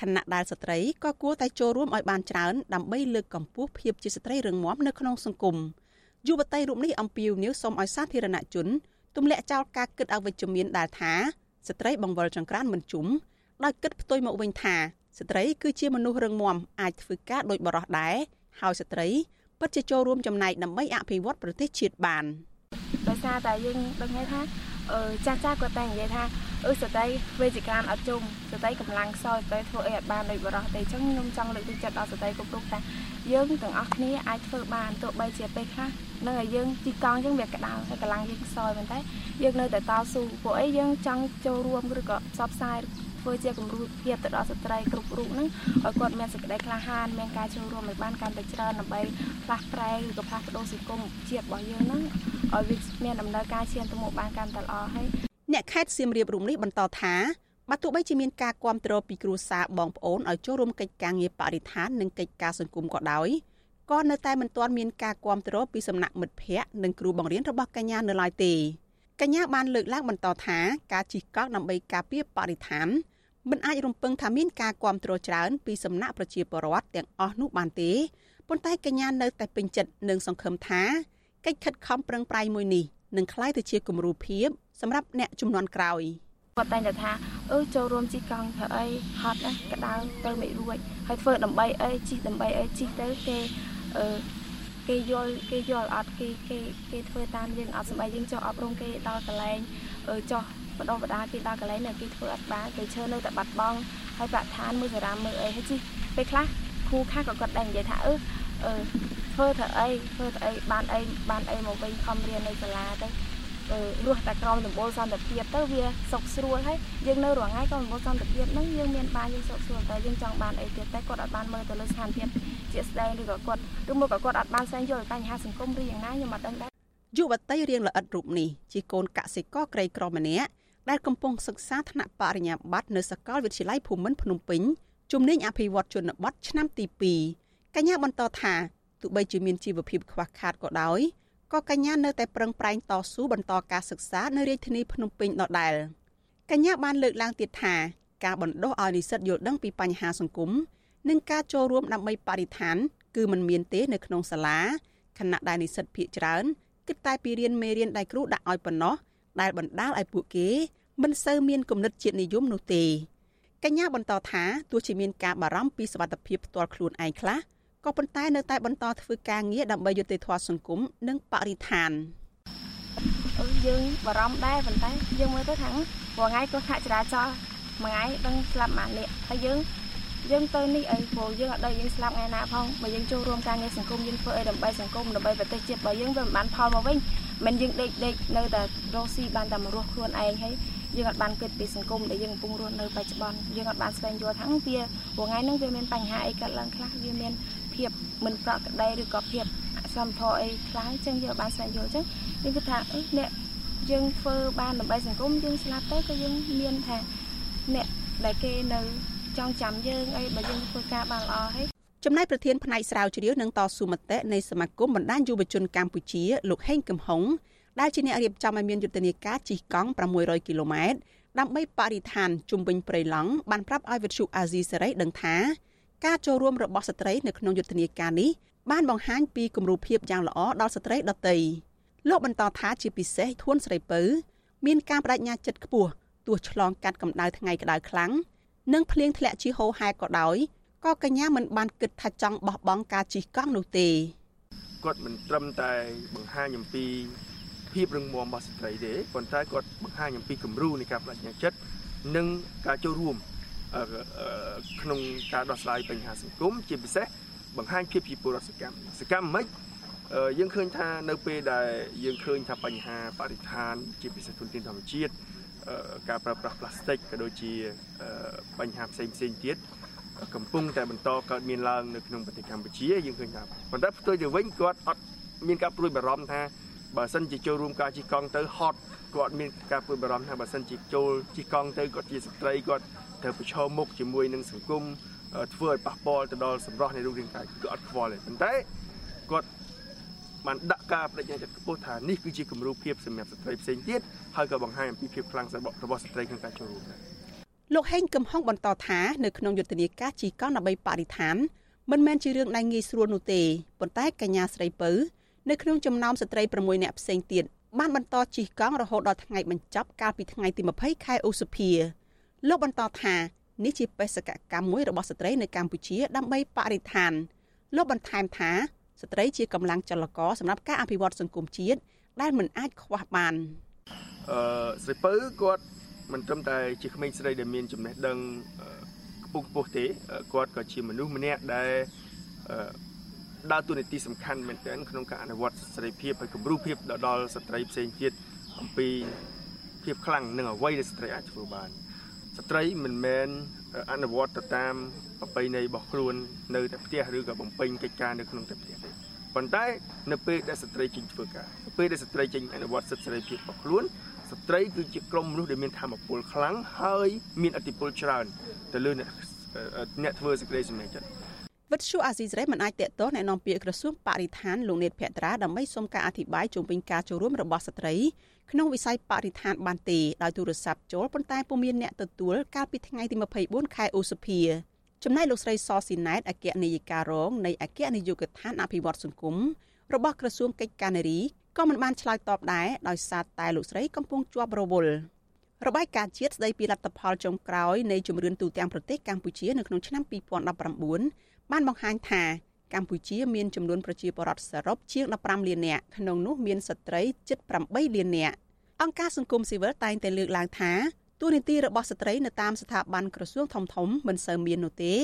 ខណៈដែលស្ត្រីក៏គួរតែចូលរួមឲ្យបានច្រើនដើម្បីលើកកម្ពស់ភាពជាស្ត្រីរឹងមាំនៅក្នុងសង្គមយុវតីរូបនេះអំពាវនាវសូមឲ្យសាធារណជនទម្លាក់ចោលការគិតអវិជ្ជមានដែលថាស្ត្រីបង្វិលចង្ក្រានមិនជុំដោយគិតផ្ទុយមកវិញថាស្ត្រីគឺជាមនុស្សរឹងមាំអាចធ្វើការដោយបរិះដែរហើយស្ត្រីពិតជាចូលរួមចំណែកដើម្បីអភិវឌ្ឍប្រទេសជាតិបានដោយសារតែយើងដឹងថាអឺចាស់ចាស់គាត់តែនិយាយថា អឺស្ត្រីវេទិកាអត់ជុំស្ត្រីកម្លាំងខ្សោយស្ត្រីធ្វើអីអត់បានដូចបរោះទេអញ្ចឹងខ្ញុំចង់លើកទឹកចិត្តដល់ស្ត្រីគ្រប់រូបថាយើងទាំងអស់គ្នាអាចធ្វើបានទោះបីជាពេលខ្លះនៅឲ្យយើងជីកង់អញ្ចឹងវាក្តៅហើយកម្លាំងយើងខ្សោយប៉ុន្តែយើងនៅតែតស៊ូពួកអីយើងចង់ចូលរួមឬក៏ផ្សព្វផ្សាយធ្វើជាគំរូភាពទៅដល់ស្ត្រីគ្រប់រូបហ្នឹងឲ្យគាត់មានសេចក្តីក្លាហានមានការចូលរួមឲ្យបានកាន់តែច្រើនដើម្បីផ្លាស់ប្រែឬក៏ផ្លាស់ប្ដូរសង្គមជាតិរបស់យើងហ្នឹងឲ្យវាមានដំណើរការឈានទៅមុខបានកាន់តែល្អហើយ អ្នកខេត្តសៀមរាបរូបនេះបន្តថាបើទោះបីជាមានការគ្រប់គ្រងពីគ្រួសារបងប្អូនឲ្យចូលរួមកិច្ចការងារបរិស្ថាននិងកិច្ចការសង្គមក៏ដោយក៏នៅតែមិនទាន់មានការគ្រប់គ្រងពីសំណាក់មិត្តភ័ក្តិនិងគ្រូបង្រៀនរបស់កញ្ញានៅឡើយទេកញ្ញាបានលើកឡើងបន្តថាការជិះកង់ដើម្បីការពារបរិស្ថានមិនអាចរំពឹងថាមានការគ្រប់គ្រងច្រើនពីសំណាក់ប្រជាពលរដ្ឋទាំងអស់នោះបានទេប៉ុន្តែកញ្ញានៅតែពេញចិត្តនិងសង្ឃឹមថាកិច្ចខិតខំប្រឹងប្រែងមួយនេះនឹងក្លាយទៅជាគំរូភាព សម្រាប់អ្នកចំនួនក្រោយគាត់តែងតែថាអឺចូលរួមជិះកង់ធ្វើអីហត់ណាក្តៅទៅមិនរួចហើយធ្វើដើម្បីអីជិះដើម្បីអីជិះទៅគេអឺគេយល់គេយល់អត់គេគេគេធ្វើតាមយើងអត់សម្បៃយើងចុះអប់រំគេដល់កន្លែងអឺចុះបដិបដាគេដល់កន្លែងនៅគេធ្វើអត់បានគេឈើនៅតែបាត់បង់ហើយប្រាក់ឋានមើលសារ៉ាមើលអីហើយជិះពេលខ្លះគ្រូខ្លះក៏គាត់ដែរនិយាយថាអឺអឺធ្វើធ្វើអីធ្វើធ្វើអីបានអីបានអីមកវិញខំរៀននៅសាលាទៅ រស់តែក្រោមដំបូលសន្តិភាពទៅវាសុខស្រួលហើយយើងនៅរាល់ថ្ងៃក្រោមដំបូលសន្តិភាពហ្នឹងយើងមានបានយើងសុខស្រួលតែយើងចង់បានអីទៀតតែគាត់អត់បានមើលទៅលើស្ថានភាពជាក់ស្ដែងឬក៏គាត់ឬមកក៏គាត់អត់បានស្វែងយល់បញ្ហាសង្គមឬយ៉ាងណាខ្ញុំអត់ដឹងដែរយុវតីរៀងល្អិតរូបនេះជាកូនកសិករក្រីក្រម្នាក់ដែលកំពុងសិក្សាថ្នាក់បរិញ្ញាបត្រនៅសាកលវិទ្យាល័យភូមិន្ទភ្នំពេញជំនាញអភិវឌ្ឍជនបទឆ្នាំទី2កញ្ញាបន្តថាទោះបីជាមានជីវភាពខ្វះខាតក៏ដោយ ក៏កញ្ញានៅតែប្រឹងប្រែងតស៊ូបន្តការសិក្សានៅរាជធានីភ្នំពេញដដែលកញ្ញាបានលើកឡើងទៀតថាការបណ្ដុះឲ្យនិស្សិតយល់ដឹងពីបញ្ហាសង្គមនិងការចូលរួមដើម្បីបរិស្ថាន គឺมันមានទេនៅក្នុងសាលាខណៈដែលនិស្សិតភាគច្រើនគិតតែពីរៀនមេរៀនដែលគ្រូដាក់ឲ្យប៉ុណ្ណោះដែលបណ្ដាលឲ្យពួកគេមិនសូវមានគំនិតជាតិនិយមនោះទេកញ្ញាបន្តថាទោះជាមានការបារម្ភពីសវត្ថិភាពផ្ទាល់ខ្លួនឯងខ្លះ ក៏ប៉ុន្តែនៅតែបន្តធ្វើការងារដើម្បីយុត្តិធម៌សង្គមនិងបរិស្ថានអឺយើងបារម្ភដែរប៉ុន្តែយើងមើលទៅថាមួយថ្ងៃក៏ខាក់ចរាចរណ៍មួយថ្ងៃដឹងស្លាប់មួយនាក់ហើយយើងយើងទៅនេះអីព្រោះយើងអត់ដឹងយើងស្លាប់ថ្ងៃណាផងបើយើងចូលរួមការងារសង្គមយើងធ្វើអីដើម្បីសង្គមដើម្បីប្រទេសជាតិរបស់យើងវាមិនបានផលមកវិញមិនយើងដេកដេកនៅតែរស់ស៊ីបានតែមករស់ខ្លួនឯងហើយយើងអត់បានគិតពីសង្គមដែលយើងកំពុងរស់នៅបច្ចុប្បន្នយើងអត់បានស្វែងយល់ថាវាថ្ងៃហ្នឹងវាមានបញ្ហាអីកើតឡើងខ្លះវាមាន ភាពមិនប្រក្រតីឬក៏ភាពអសមធម៌អីខ្លះអញ្ចឹងយើងបានស្វែងយល់អញ្ចឹងយើងគិតថាអ្នកយើងធ្វើបានដើម្បីសង្គមយើងស្លាប់ទៅក៏យើងមានថាអ្នកដែលគេនៅចង់ចាំយើងអីបើយើងធ្វើការបានល្អហើយចំណែកប្រធានផ្នែកស្រាវជ្រាវនិងតស៊ូមតិនៃសមាគមបណ្ដាញយុវជនកម្ពុជាលោកហេងកំហុងដែលជាអ្នករៀបចំឲ្យមានយុទ្ធនាការជិះកង់600គីឡូម៉ែត្រដើម្បីបរិស្ថានជុំវិញព្រៃឡង់បានប្រាប់ឲ្យវិទ្យុអាស៊ីសេរីដឹងថា ការចូលរួមរបស់ស្ត្រីនៅក្នុងយុទ្ធនាការនេះបានបង្ហាញពីគំរូភាពយ៉ាងល្អដល់ស្ត្រីដទៃលោកបន្តថាជាពិសេសធួនស្រីពៅមានការបដិញ្ញាចិត្តខ្ពស់ទោះឆ្លងកាត់កម្ដៅថ្ងៃក្តៅខ្លាំងនិងភ្លៀងធ្លាក់ជាហូរហែក៏ដោយក៏កញ្ញាមិនបានគិតថាចង់បោះបង់ការជិះកង់នោះទេគាត់មិនត្រឹមតែបង្ហាញអំពីភាពរឹងមាំរបស់ស្ត្រីទេប៉ុន្តែគាត់បង្ហាញអំពីគំរូនៃការបដិញ្ញាចិត្តនិងការចូលរួម ក្នុងការដោះស្រាយបញ្ហាសង្គមជាពិសេសបង្ហាញភាពជាពលរដ្ឋសកម្មសកម្មមិនយើងឃើញថានៅពេលដែលយើងឃើញថាបញ្ហាបរិស្ថាន ជាពិសេសធនធានធម្មជាតិការប្រើប្រាស់ប្លាស្ទិកក៏ដូចជាបញ្ហាផ្សេងផ្សេងទៀតកំពុងតែបន្តកើតមានឡើងនៅក្នុងប្រទេសកម្ពុជាយើងឃើញថាប៉ុន្តែផ្ទុយទៅវិញគាត់អត់មានការព្រួយបារម្ភថា បើសិនជាចូលរួមការជិះកង់ទៅហត់គាត់មានការព្រួយបារម្ភថាបើសិនជាចូលជិះកង់ទៅគាត់ជាស្ត្រីគាត់ត្រូវប្រឈមមុខជាមួយនឹងសង្គមធ្វើឲ្យប៉ះពាល់ទៅដល់សម្រស់នៃរូបរាងកាយគឺអត់ខ្វល់ទេប៉ុន្តែគាត់បានដាក់ការបដិញ្ញាចិត្តខ្ពស់ថានេះគឺជាគំរូភាពសម្រាប់ស្ត្រីផ្សេងទៀតហើយក៏បង្ហាញអំពីភាពខ្លាំងរបស់ស្ត្រីក្នុងការចូលរួមដែរលោកហេងកំហុងបន្តថានៅក្នុងយុទ្ធនាការជីកង់ដើម្បីបរិស្ថានមិនមែនជារឿងដែលងាយស្រួលនោះទេប៉ុន្តែកញ្ញាស្រីពៅ នៅក្នុងចំណោមស្ត្រី6នាក់ផ្សេងទៀតបានបន្តជិះកង់រហូតដល់ថ្ងៃបញ្ចប់កាលពីថ្ងៃទី20ខែឧសភាលោកបន្តថានេះជាបេសកកម្មមួយរបស់ស្ត្រីនៅកម្ពុជាដើម្បីបរិស្ថានលោកបន្ថែមថាស្ត្រីជាកម្លាំងចលករសម្រាប់ការអភិវឌ្ឍសង្គមជាតិដែលមិនអាចខ្វះបានអឺស្រីពៅគាត់មិនត្រឹមតែជាក្មេងស្រីដែលមានចំណេះដឹងខ្ពស់ខ្ពស់ទេគាត់ក៏ជាមនុស្សម្នាក់ដែល ដើរតួនាទីសំខាន់មែនទែនក្នុងការអនុវត្តសេរីភាពហើយគំរូភាពដល់ស្ត្រីផ្សេងទៀតអំពីភាពខ្លាំងនិងអ្វីដែលស្ត្រីអាចធ្វើបានស្ត្រីមិនមែនអនុវត្តទៅតាមប្រពៃណីរបស់ខ្លួននៅតែផ្ទះឬក៏បំពេញកិច្ចការនៅក្នុងតែផ្ទះទេប៉ុន្តែនៅពេលដែលស្ត្រីចេញធ្វើការនៅពេលដែលស្ត្រីចេញអនុវត្តសិទ្ធិសេរីភាពរបស់ខ្លួនស្ត្រីគឺជាក្រុមមនុស្សដែលមានធម៌ពលខ្លាំងហើយមានអធិបុលច្រើនទៅលើអ្នកអ្នកធ្វើសេចក្តីសម្រេចចិត្ត វិទ្យុអាស៊ីសេរីមិនអាចតកតអ្នកនាំពាក្យក្រសួងបរិស្ថានលោកនេតភក្ត្រាដើម្បីសុំការអធិប្បាយជុំវិញការចូលរួមរបស់ស្ត្រីក្នុងវិស័យបរិស្ថានបានទេដោយទូរស័ព្ទចូលប៉ុន្តែពុំមានអ្នកទទួលកាលពីថ្ងៃទី24ខែឧសភាចំណែកលោកស្រីសស៊ីណែតអគ្គនាយិការងនៃអគ្គនាយកដ្ឋានអភិវឌ្ឍសង្គមរបស់ក្រសួងកិច្ចការនារីក៏មិនបានឆ្លើយតបដែរដោយសារតែលោកស្រីកំពុងជាប់រវល់របាយការណ៍ជាតិស្ដីពីលទ្ធផលចុងក្រោយនៃជំរឿនទូទាំងប្រទេសកម្ពុជានៅក្នុងឆ្នាំ2019 បានបង្ហាញថាកម្ពុជាមានចំនួនប្រជាពលរដ្ឋសរុបជាង15លាននាក់ក្នុងនោះមានស្ត្រីជិត8លាននាក់អង្គការសង្គមស៊ីវិលតែងតែលើកឡើងថាទូនីតិរបស់ស្ត្រីនៅតាមស្ថាប័នក្រសួងធំៗមិនសូវមាននោះទេ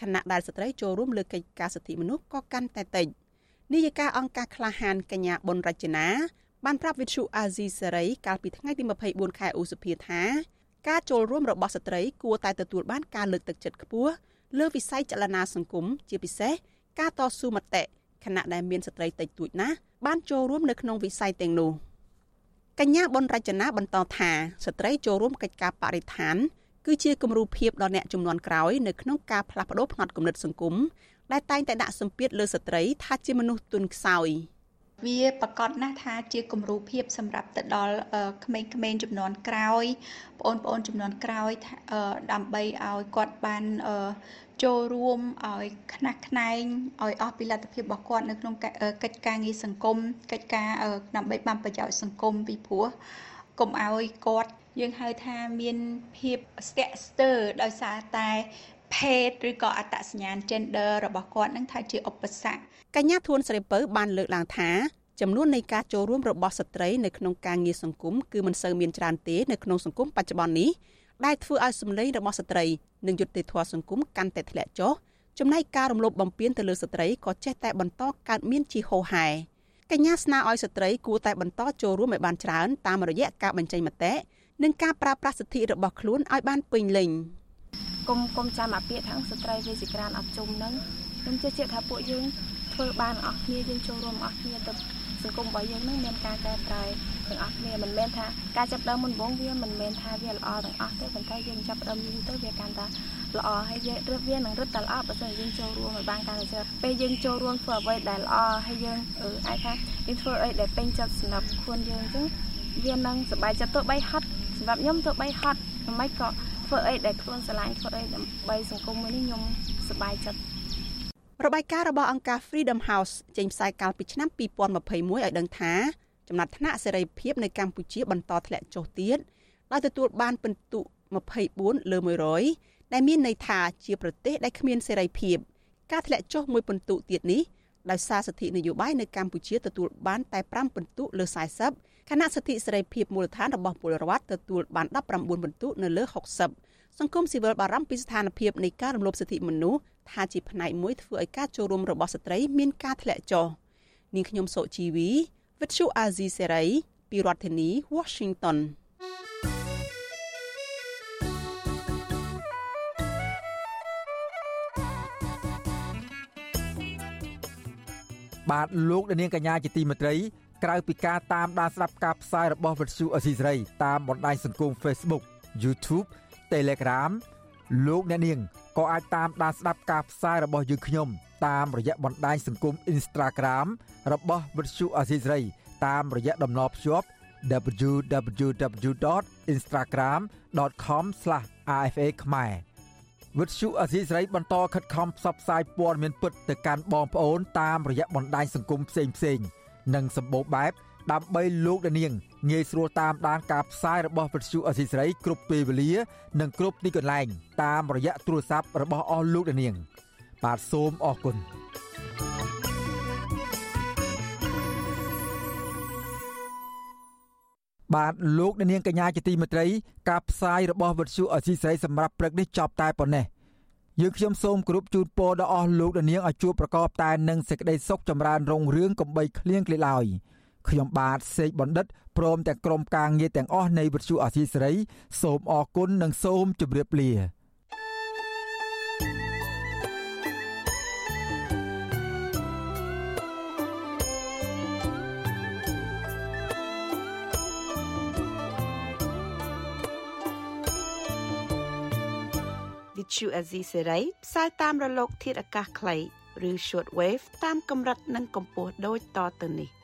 ខណៈដែលស្ត្រីចូលរួមលើកិច្ចការសិទ្ធិមនុស្សក៏កាន់តែតិចនាយិកាអង្គការក្លាហានកញ្ញាប៊ុនរចនាបានប្រាប់វិទ្យុអាស៊ីសេរីកាលពីថ្ងៃទី24ខែឧសភាថាការចូលរួមរបស់ស្ត្រីគួរតែទទួលបានការលើកទឹកចិត្តខ្ពស់ លើវិស័យចលនាសង្គមជាពិសេសការតស៊ូមតិខណៈដែលមានស្ត្រីតិចតួចណាស់បានចូលរួមនៅក្នុងវិស័យទាំងនោះកញ្ញាប៊ុនរចនាបន្តថាស្ត្រីចូលរួមកិច្ចការបរិស្ថានគឺជាគំរូភាពដល់អ្នកចំនួនក្រោយនៅក្នុងការផ្លាស់ប្តូរផ្នត់គំនិតសង្គមដែលតែងតែដាក់សម្ពាធលើស្ត្រីថាជាមនុស្សទុនខ្សោយ វាប្រកាសណាស់ថាជាគំរូភាពសម្រាប់ទៅដល់ក្មេងៗចំនួនក្រោយបងប្អូនចំនួនក្រោយដើម្បីឲ្យគាត់បានចូលរួមឲ្យខ្នះខ្នែងឲ្យអស់ពីលទ្ធភាពរបស់គាត់នៅក្នុងកិច្ចការងារសង្គមកិច្ចការដើម្បីបានប្រយោជន៍សង្គមពីព្រោះកុំឲ្យគាត់យើងហៅថាមានភាពស្ទាក់ស្ទើរដោយសារតែភេទឬក៏អត្តសញ្ញាណ gender របស់គាត់នឹងថាជាឧបសគ្គ កញ្ញាធួនស្រីពៅបានលើកឡើងថាចំនួននៃការចូលរួមរបស់ស្ត្រីនៅក្នុងការងារសង្គមគឺមិនសូវមានច្រើនទេនៅក្នុងសង្គមបច្ចុប្បន្ននេះដែលធ្វើឲ្យសម្លេងរបស់ស្ត្រីនិងយុត្តិធម៌សង្គមកាន់តែធ្លាក់ចុះចំណែកការរំលោភបំពានទៅលើស្ត្រីក៏ចេះតែបន្តកើតមានជាហូរហែកញ្ញាស្នើឲ្យស្ត្រីគួរតែបន្តចូលរួមឲ្យបានច្រើនតាមរយៈការបញ្ចេញមតិនិងការប្រើប្រាស់សិទ្ធិរបស់ខ្លួនឲ្យបានពេញលេញគុំគុំចាំអាពាក្យថាស្ត្រីវាជាក្រានអត់ជុំនឹងខ្ញុំជឿជាក់ថាពួកយើង ធ្វើបានអស់គ្នាយើងចូលរួមអស់គ្នាទៅសង្គមរបស់យើងនឹងមានការកែប្រែទាំងអស់គ្នាមិនមែនថាការចាប់ដើមមុនបងវាមិនមែនថាវាល្អទាំងអស់ទេប៉ុន្តែយើងចាប់ដើមយូរទៅវាកាន់តែល្អហើយយើងរឹតវានឹងរឹតតែល្អបើមិនយើងចូលរួមឲ្យបានកាន់តែច្រើនពេលយើងចូលរួមធ្វើអ្វីដែលល្អហើយយើងអឺអាចថាយើងធ្វើអីដែលពេញចិត្តសម្រាប់ខ្លួនយើងអញ្ចឹងវានឹងសប្បាយចិត្តទៅបីហត់សម្រាប់ខ្ញុំទៅបីហត់មិនក៏ធ្វើអីដែលខ្លួនស្រឡាញ់ធ្វើអីដើម្បីសង្គមមួយនេះខ្ញុំសប្បាយចិត្ត របាយការណ៍របស់អង្គការ Freedom House ចេញផ្សាយកាលពីឆ្នាំ2021ឲ្យដឹងថាចំណាត់ថ្នាក់សេរីភាពនៅកម្ពុជាបន្តធ្លាក់ចុះទៀតដោយទទួលបានពិន្ទុ24លើ100ដែលមានន័យថាជាប្រទេសដែលគ្មានសេរីភាពការធ្លាក់ចុះមួយពិន្ទុទៀតនេះដោយសារសិទ្ធិនយោបាយនៅកម្ពុជាទទួលបានតែ5ពិន្ទុលើ40ខណៈសិទ្ធិសេរីភាពមូលដ្ឋានរបស់ពលរដ្ឋទទួលបាន19ពិន្ទុនៅលើ60 សង្គមស៊ីវិលបារម្ភពីស្ថានភាពនៃការរំលោភសិទ្ធិមនុស្សថាជាផ្នែកមួយធ្វើឲ្យការចូលរួមរបស់ស្ត្រីមានការធ្លាក់ចុះនាងខ្ញុំសុជីវីវិទ្យុអាស៊ីសេរីពីរដ្ឋធានី Washington បាទលោកនាងកញ្ញាជាទីមេត្រីក្រៅពីការតាមដានស្ដាប់ការផ្សាយរបស់វិទ្យុអស៊ីសេរីតាមបណ្ដាញសង្គម Facebook YouTube Telegram លោកអ្នកនាងក៏អាចតាមដានស្ដាប់ការផ្សាយរបស់យើងខ្ញុំ តាមរយៈបណ្ដាញសង្គម Instagram របស់វិទ្យុអស៊ីសេរីតាមរយៈតំណភ្ជាប់ www.instagram.com/rfa ខ្មែរវិទ្យុអសីស្រីបន្តខិតខំផ្សព្វផ្សាយព័ត៌មានពិតទៅកាន់បងប្អូនតាមរយៈបណ្ដាញសង្គមផ្សេងផ្សេងនិងសម្បូរបែបដើម្បីលោកដានាង ងាយស្រួលតាមដានការផ្សាយរបស់វិទ្យុអសីស្រីគ្រប់ពេលវេលា និងគ្រប់ទីកន្លែង តាមរយៈទូរស័ព្ទរបស់អស់លោកដានាង បាទសូមអរគុណបាទលោកអ្នកនាងកញ្ញាជាទីមេត្រី ការផ្សាយរបស់វិទ្យុអសីស្រីសម្រាប់ព្រឹកនេះចប់តែប៉ុណ្ណេះយើងខ្ញុំសូមគោរពជូនពរដល់អស់លោកអ្នកនាងឲ្យជួបប្រកបតែនឹងសេចក្តីសុខចម្រើនរុងរឿងកំបីគ្លៀងគ្លេឡើយខ្ញុំបាទសេកបណ្ឌិត ព្រមទាំងក្រុមការងារទាំងអស់នៃវិទ្យុអសីស្រីសូមអរគុណនិងសូមជម្រាបលា Vithu Azisery ផ្សាយតាមរលកធាតុអាកាសខ្លីឬ short wave តាមកម្រិតនិងកម្ពស់ដូចតទៅនេះ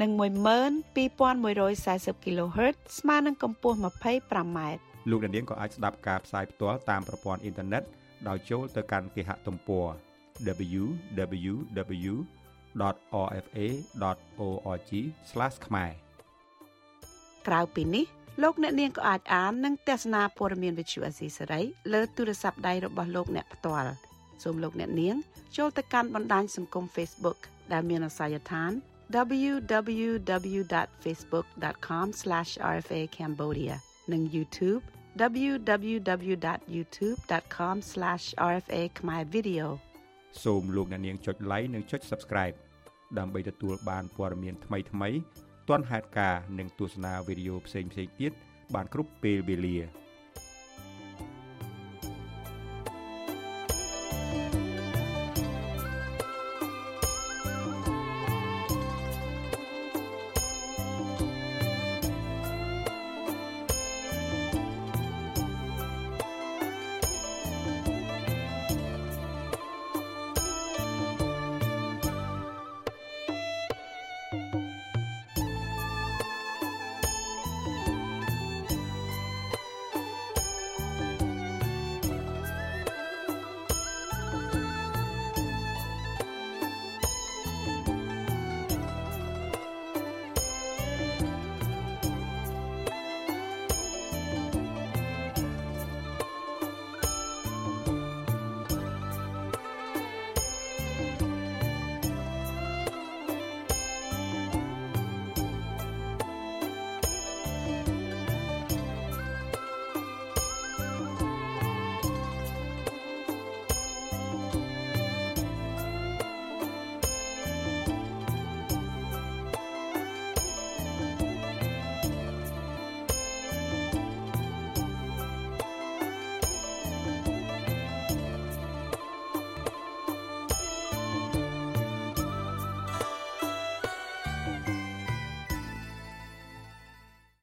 និង12140 kHz ស្មើនឹងកម្ពស់ 25m លោកអ្នកនាងក៏អាចស្ដាប់ការផ្សាយផ្ទាល់តាមប្រព័ន្ធអ៊ីនធឺណិតដោយចូលទៅកាន់គេហទំព័រ www.rfa.org/ ខ្មែរក្រៅពីនេះលោកអ្នកនាងក៏អាចអាននិងទស្សនាព័ត៌មានវិទ្យុអេស៊ីសរ៉ៃលើទូរស័ព្ទដៃរបស់លោកអ្នកផ្ទាល់សូមលោកអ្នកនាងចូលទៅកាន់បណ្ដាញសង្គម Facebook ដែលមានអាសយដ្ឋាន www.facebook.com/rfa cambodia និង YouTube www.youtube.com/rfa khmer video សូមលោកអ្នកនាងចុច like និងចុច Subscribe ដើម្បីទទួលបានព័ត៌មានថ្មីៗទាន់ហេតុការណ៍និងទស្សនាវីដេអូផ្សេងៗទៀតបានគ្រប់ពេលវេលា